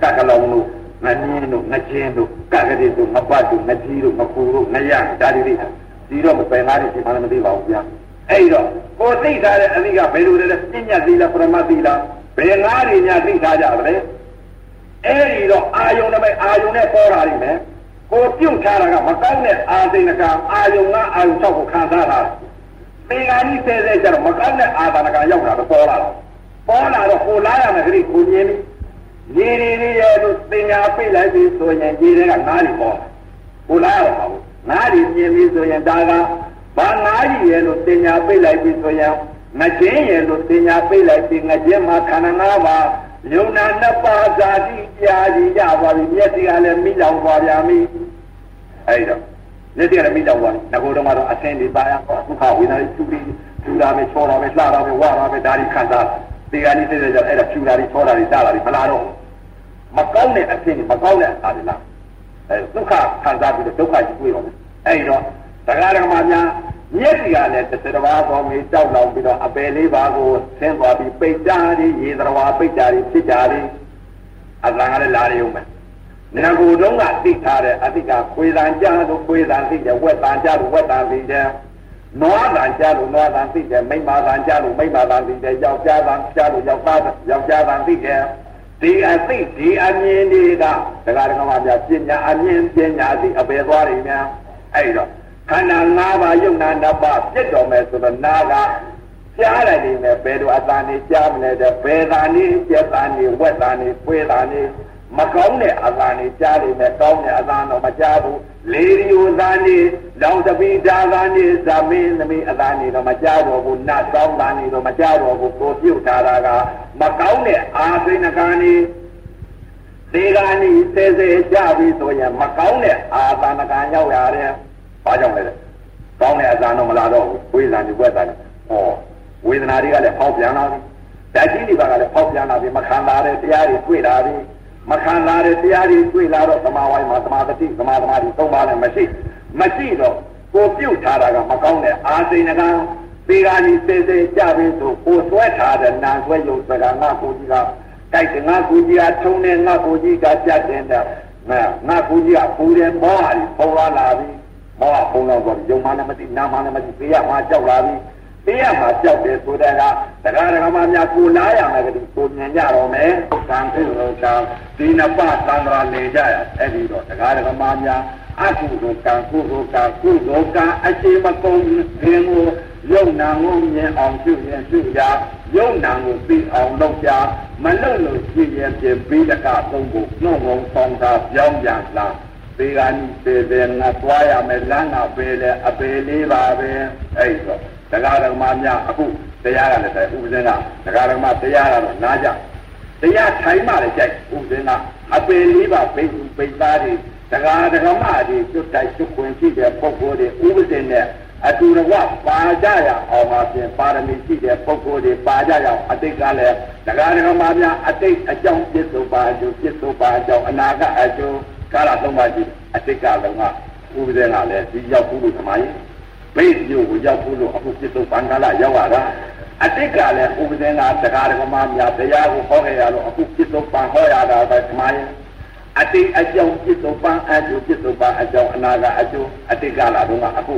စက်ကလောင်လို့ငနင်းတို့ငချင်းတို့ကကတိတို့ငပတ်တို့ငကြီးတို့ငကူတို့ငရဒါတွေသိထားဒီတော့မပယ်ငါးတွေရှိမှလည်းမသိပါဘူးဗျာအဲ့တော့ကိုသိထားတဲ့အသီးကဘယ်လိုလဲပညာသီလားပရမသီလားဘယ်ငါးတွေညာသိထားကြပါလဲအဲ့ဒီတော့အာယုန်နဲ့အာယုန်နဲ့ပေါ်လာလိမ့်မယ် ကိုပြုတ်ထားတာကမကောင်းတဲ့အာသိဏကအာယုံကအာယုံ၆ကိုခံစားတာသင်္ကာနီးဆဲဆဲကျတော့မကောင်းတဲ့အာသနာကရောက်လာတော့ပေါ်လာတော့ပေါ်လာတော့ကိုလာရမယ်ခရီးကိုမြင်ပြီရေရီလေးရဲ့လို့သင်္ကာပြိလိုက်ပြီဆိုရင်ဒီတွေကငါးတွေပေါ်ကိုလာရမှာဘူးငါးတွေမြင်ပြီဆိုရင်ဒါကဘာငါးကြီးရဲ့လို့သင်္ကာပြိလိုက်ပြီဆိုရင်ငချင်းရဲ့လို့သင်ညာပြိလိုက်ပြီးငချင်းမှာခန္ဓာ၅ပါး ယုံနာနှစ်ပါးဇာတိကြာကြီးကြပါပြီမျက်စိကလည်းမိလောင်သွားပြန်ပြီအဲ့တော့မျက်စိကလည်းမိလောင်သွားငကိုတော့မှတော့အဆင်းတွေပါရတော့ဒုက္ခဝေဒနာတွေဖြူပြီးဖြူတာပဲချောတာပဲလှတာပဲဝါတာပဲဒါတွေခံစားဒီကနေ့စိတ်ကြအဲ့ဒါဖြူတာတွေချောတာတွေစားတာတွေမလာတော့မကောင်းတဲ့အဆင်းမကောင်းတဲ့အစာတွေလားအဲဒုက္ခခံစားပြီးတော့ဒုက္ခကြီးတွေ့တော့အဲ့တော့တရားဓမ္မများ မျက်စီကလည်းတစ်စတဘာပေါ်မေးတောက်လောင်ပြီးတော့အပယ်လေးပါးကိုဆင်းသွားပြီးပိတ်ကြသည်ရေသရဝါပိတ်ကြသည်ဖြစ်ကြသည်အလံကလည်းလာရုံပဲငကူတုံးကသိထားတဲ့အတိကခွေတန်ကြလို့ခွေတန်သိတယ်ဝက်တန်ကြလို့ဝက်တန်သိတယ်နွားတန်ကြလို့နွားတန်သိတယ်မိမတန်ကြလို့မိမတန်သိတယ်ယောက်ျားတန်ကြလို့ယောက်သားယောက်ျားတန်သိတယ်ဒီအသိဒီအမြင်တွေကတရားဓမ္မများပညာအမြင်ပညာစီအပေသွားတွေများအဲ့တော့ ခန္ဓာ၅ပါးယုံနာနှစ်ပါးပြစ်တော်မယ်ဆိုတော့နာကကြားလိုက်နေမယ်ဘယ်လိုအသာနေကြားမလဲတဲ့ဘယ်သာနေပြက်သာနေဝက်သာနေပွေသာနေမကောင်းတဲ့အသာနေကြားနေမယ်ကောင်းတဲ့အသာတော့မကြားဘူးလေရီယိုသားနေလောင်တပိဒါကနေဇမင်းသမီးအသားနေတော့မကြတော့ဘူးနတ်ဆောင်သားနေတော့မကြတော့ဘူးကိုပြုတ်ထားတာကမကောင်းတဲ့အာသိဏကနေဒီကနေ့ဆဲဆဲကြပြီဆိုရင်မကောင်းတဲ့အာသနာကံရောက်ရတယ်။ ဘာကြောင့်လဲ။ကောင်းတဲ့အဇာတော့မလာတော့ဘူး။ဝိဇာနေဘွက်တာလေ။ဟောဝေဒနာတွေကလည်းဖောက်ပြန်လာပြီ။ဓာတ်ကြီးတွေကလည်းဖောက်ပြန်လာပြီမခံလာတဲ့တရားတွေတွေ့လာပြီ။မခံလာတဲ့တရားတွေတွေ့လာတော့သမာဝိုင်းမှာသမာဓိသမာသမာဓိသုံးပါးလည်းမရှိမရှိတော့ကိုပြုတ်ထားတာကမကောင်းတဲ့အာသိဏကံဒီကနေ့ဆဲဆဲကြပြီဆိုကိုဆွဲထားတဲ့နာဆွဲယုတ်စကားငါကိုကြီးကတိုက်တယ်ငါကူကြီးကထုံနေငါကူကြီးကကြက်တယ်တဲ့ငါငါကူကြီးကပူတယ်မောဟာဒီပုံလာလာပြီ မောဟာပုံတော့ဆိုယုံမှလည်းမသိနာမှလည်းမသိပေးရမှကြောက်လာပြီပေးရမှကြောက်တယ်ဆိုတဲ့ကတရားဓမ္မများကိုနားရမယ်ကတိကိုမြင်ကြတော့မယ်ကံပြုလို့ကံဒီနပသံဃာနေကြရအဲ့ဒီတော့တရားဓမ္မများအကုသိုလ်ကံကုသိုလ်ကံကုသိုလ်ကံအရှိမကုန်ခြင်းကိုယုံနာငုံမြင်အောင်ပြုရင်ပြုကြယုံနာကိုသိအောင်လုပ်ကြမလုပ်လို့ရှိရင်ပြင်ပြီးတကသုံးဖို့နှုတ်ငုံဆောင်တာပြောင်းပြန်လာ ဒီကနေ့သေတယ်ငါသွားရမယ်လမ်းကပဲလေအပေလေးပါပဲအဲ့တော့တရားဓမ္မများအခုတရားကလည်းဥပဇင်းကတရားဓမ္မတရားကတော့နားကြတရားထိုင်မှလည်းကြိုက်ဥပဇင်းကအပေလေးပါဘိက္ခုပိတ်သားတွေတရားဓမ္မတွေကျွတ်တိုက်ကျွတ်ခွင့်ရှိတဲ့ပုဂ္ဂိုလ်တွေဥပဇင်းနဲ့အတူတကွပါကြရအောင်ပါဖြင့်ပါရမီရှိတဲ့ပုဂ္ဂိုလ်တွေပါကြရအောင်အတိတ်ကလည်းတရားဓမ္မများအတိတ်အကြောင်းပြစ္ဆုတ်ပါအကျိုးပြစ္ဆုတ်ပါအကြောင်းအနာကအကျိုး ကာလသုံးပါးရှိအတိတ်ကလုံးကဥပဒေကလည်းဒီရောက်ဘူးလို့သမိုင်းဘိတ်မျိုးကိုရောက်ဘူးလို့အခုပြစ္ဆုတ်ပံကာလရောက်ရတာအတိတ်ကလည်းဥပဒေကတရားဓမ္မများတရားကိုဟောခဲ့ရလို့အခုပြစ္ဆုတ်ပံဟောရတာပဲသမိုင်းအတိတ်အကြောင်းပြစ္ဆုတ်ပံအကျိုးပြစ္ဆုတ်ပံအကြောင်းအနာကအကျိုးအတိတ်ကလာတော့ကအခု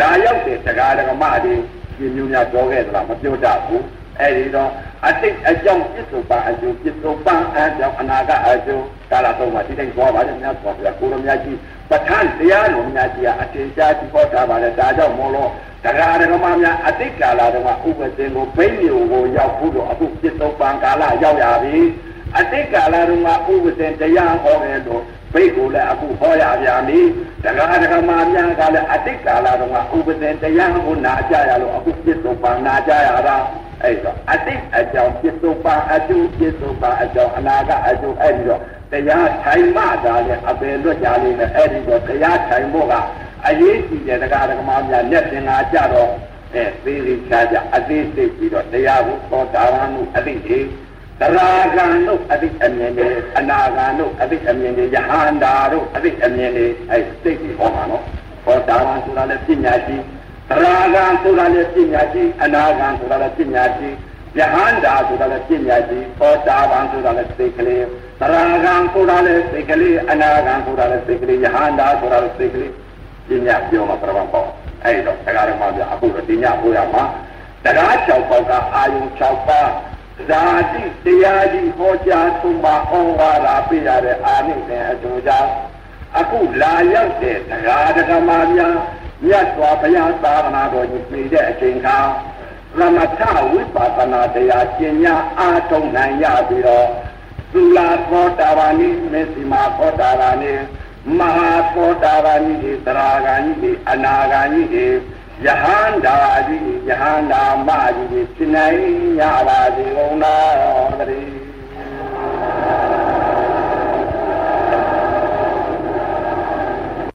လာရောက်တဲ့တရားဓမ္မတွေဒီမျိုးများပြောခဲ့သလားမပြောတတ်ဘူးအဲ့ဒီတော့အတိတ်အကြောင်းပြစ္ဆုတ်ပံအကျိုးပြစ္ဆုတ်ပံအကြောင်းအနာကအကျိုး ကာလသုံးပါးဒီတိုင်းသွားပါလေများသွားပြကိုရမကြီးပဋ္ဌာန်းတရားတော်များကြီးအထင်ရှားကြည့်ဟောထားပါလေဒါကြောင့်မို့လို့တရားဓမ္မများအတိတ်ကာလတုန်းကဥပဒေကိုဘိမျိုးကိုရောက်ဖို့တော့အခုပြစ္ဆုတ်ပံကာလရောက်ရပြီအတိတ်ကာလတုန်းကဥပဒေတရားဟောတယ်လို့ ဘိတ်ကိုလည်းအခုဟောရပြန်ပြီတရားဓမ္မများကလည်းအတိတ်ကာလတုန်းကဥပဒေတရားကိုနာကြရလို့အခုပြစ္ဆုတ်ပံနာကြရတာအဲ့တော့အတိတ်အကြောင်းပြစ္ဆုတ်ပံအကျိုးပြစ္ဆုတ်ပံအကြောင်းအနာကအကျိုးအဲ့ဒီတော့တရားထိုင်မှသာလေအပယ်လွတ်ကြလိမ့်မယ်အဲ့ဒီတော့တရားထိုင်ဖို့ကအရေးကြီးတဲ့တရားဓမ္မများလက်သင်္ကာကြတော့အဲသေးသေးချာချာအသေးစိတ်ပြီးတော့တရားကိုသောတာပန်မှုအတိတ် တွေသရာဂံတို့အတိတ်အမြင်တွေအနာဂံတို့အတိတ်အမြင်တွေယဟန္တာတို့အတိတ်အမြင်တွေအဲစိတ်ကြီးဟောမှာနော်သောတာပန်ဆိုတာလည်းပညာရှိသရာဂံဆိုတာလည်းပညာရှိအနာဂံဆိုတာလည်းပညာရှိယဟန္တာဆိုတာလည်းပညာရှိသောတာပန်ဆိုတာလည်းစိတ်ကလေးသရာဂံဆိုတာလည်းစိတ်ကလေးအနာဂံဆိုတာလည်းစိတ်ကလေးယဟန္တာဆိုတာလည်းစိတ်ကလေးပညာပြောမှာပြပန်းပေါ့အဲ့တော့တရားဓမ္မပြအခုတော့ဒီညပို့ရမှာတရား၆ပေါက်ကအာယုံ၆ပါး ဇာတိတရားကြီးဟောကြားဆုံးမဩဝါဒပေးရတဲ့အာနိသင်အကျိုးကြောင့်အခုလာရောက်တဲ့တရားဓမ္မများမြတ်စွာဘုရားသာသနာတော်ကြီးပြည်တဲ့အချိန်ခါသမထဝိပဿနာတရားကျင့်ညာအားထုတ်နိုင်ရပြီးတော့သုလာသောတာပန်ဤမေစီမာသောတာပန်ဤမဟာသောတာပန်ဤသရာဂန်ဤအနာဂန်ဤ ယဟန္တာကြီးယဟန္တာမကြီးဖြစ်နိုင်ရပါစေကုန်တော်တည်း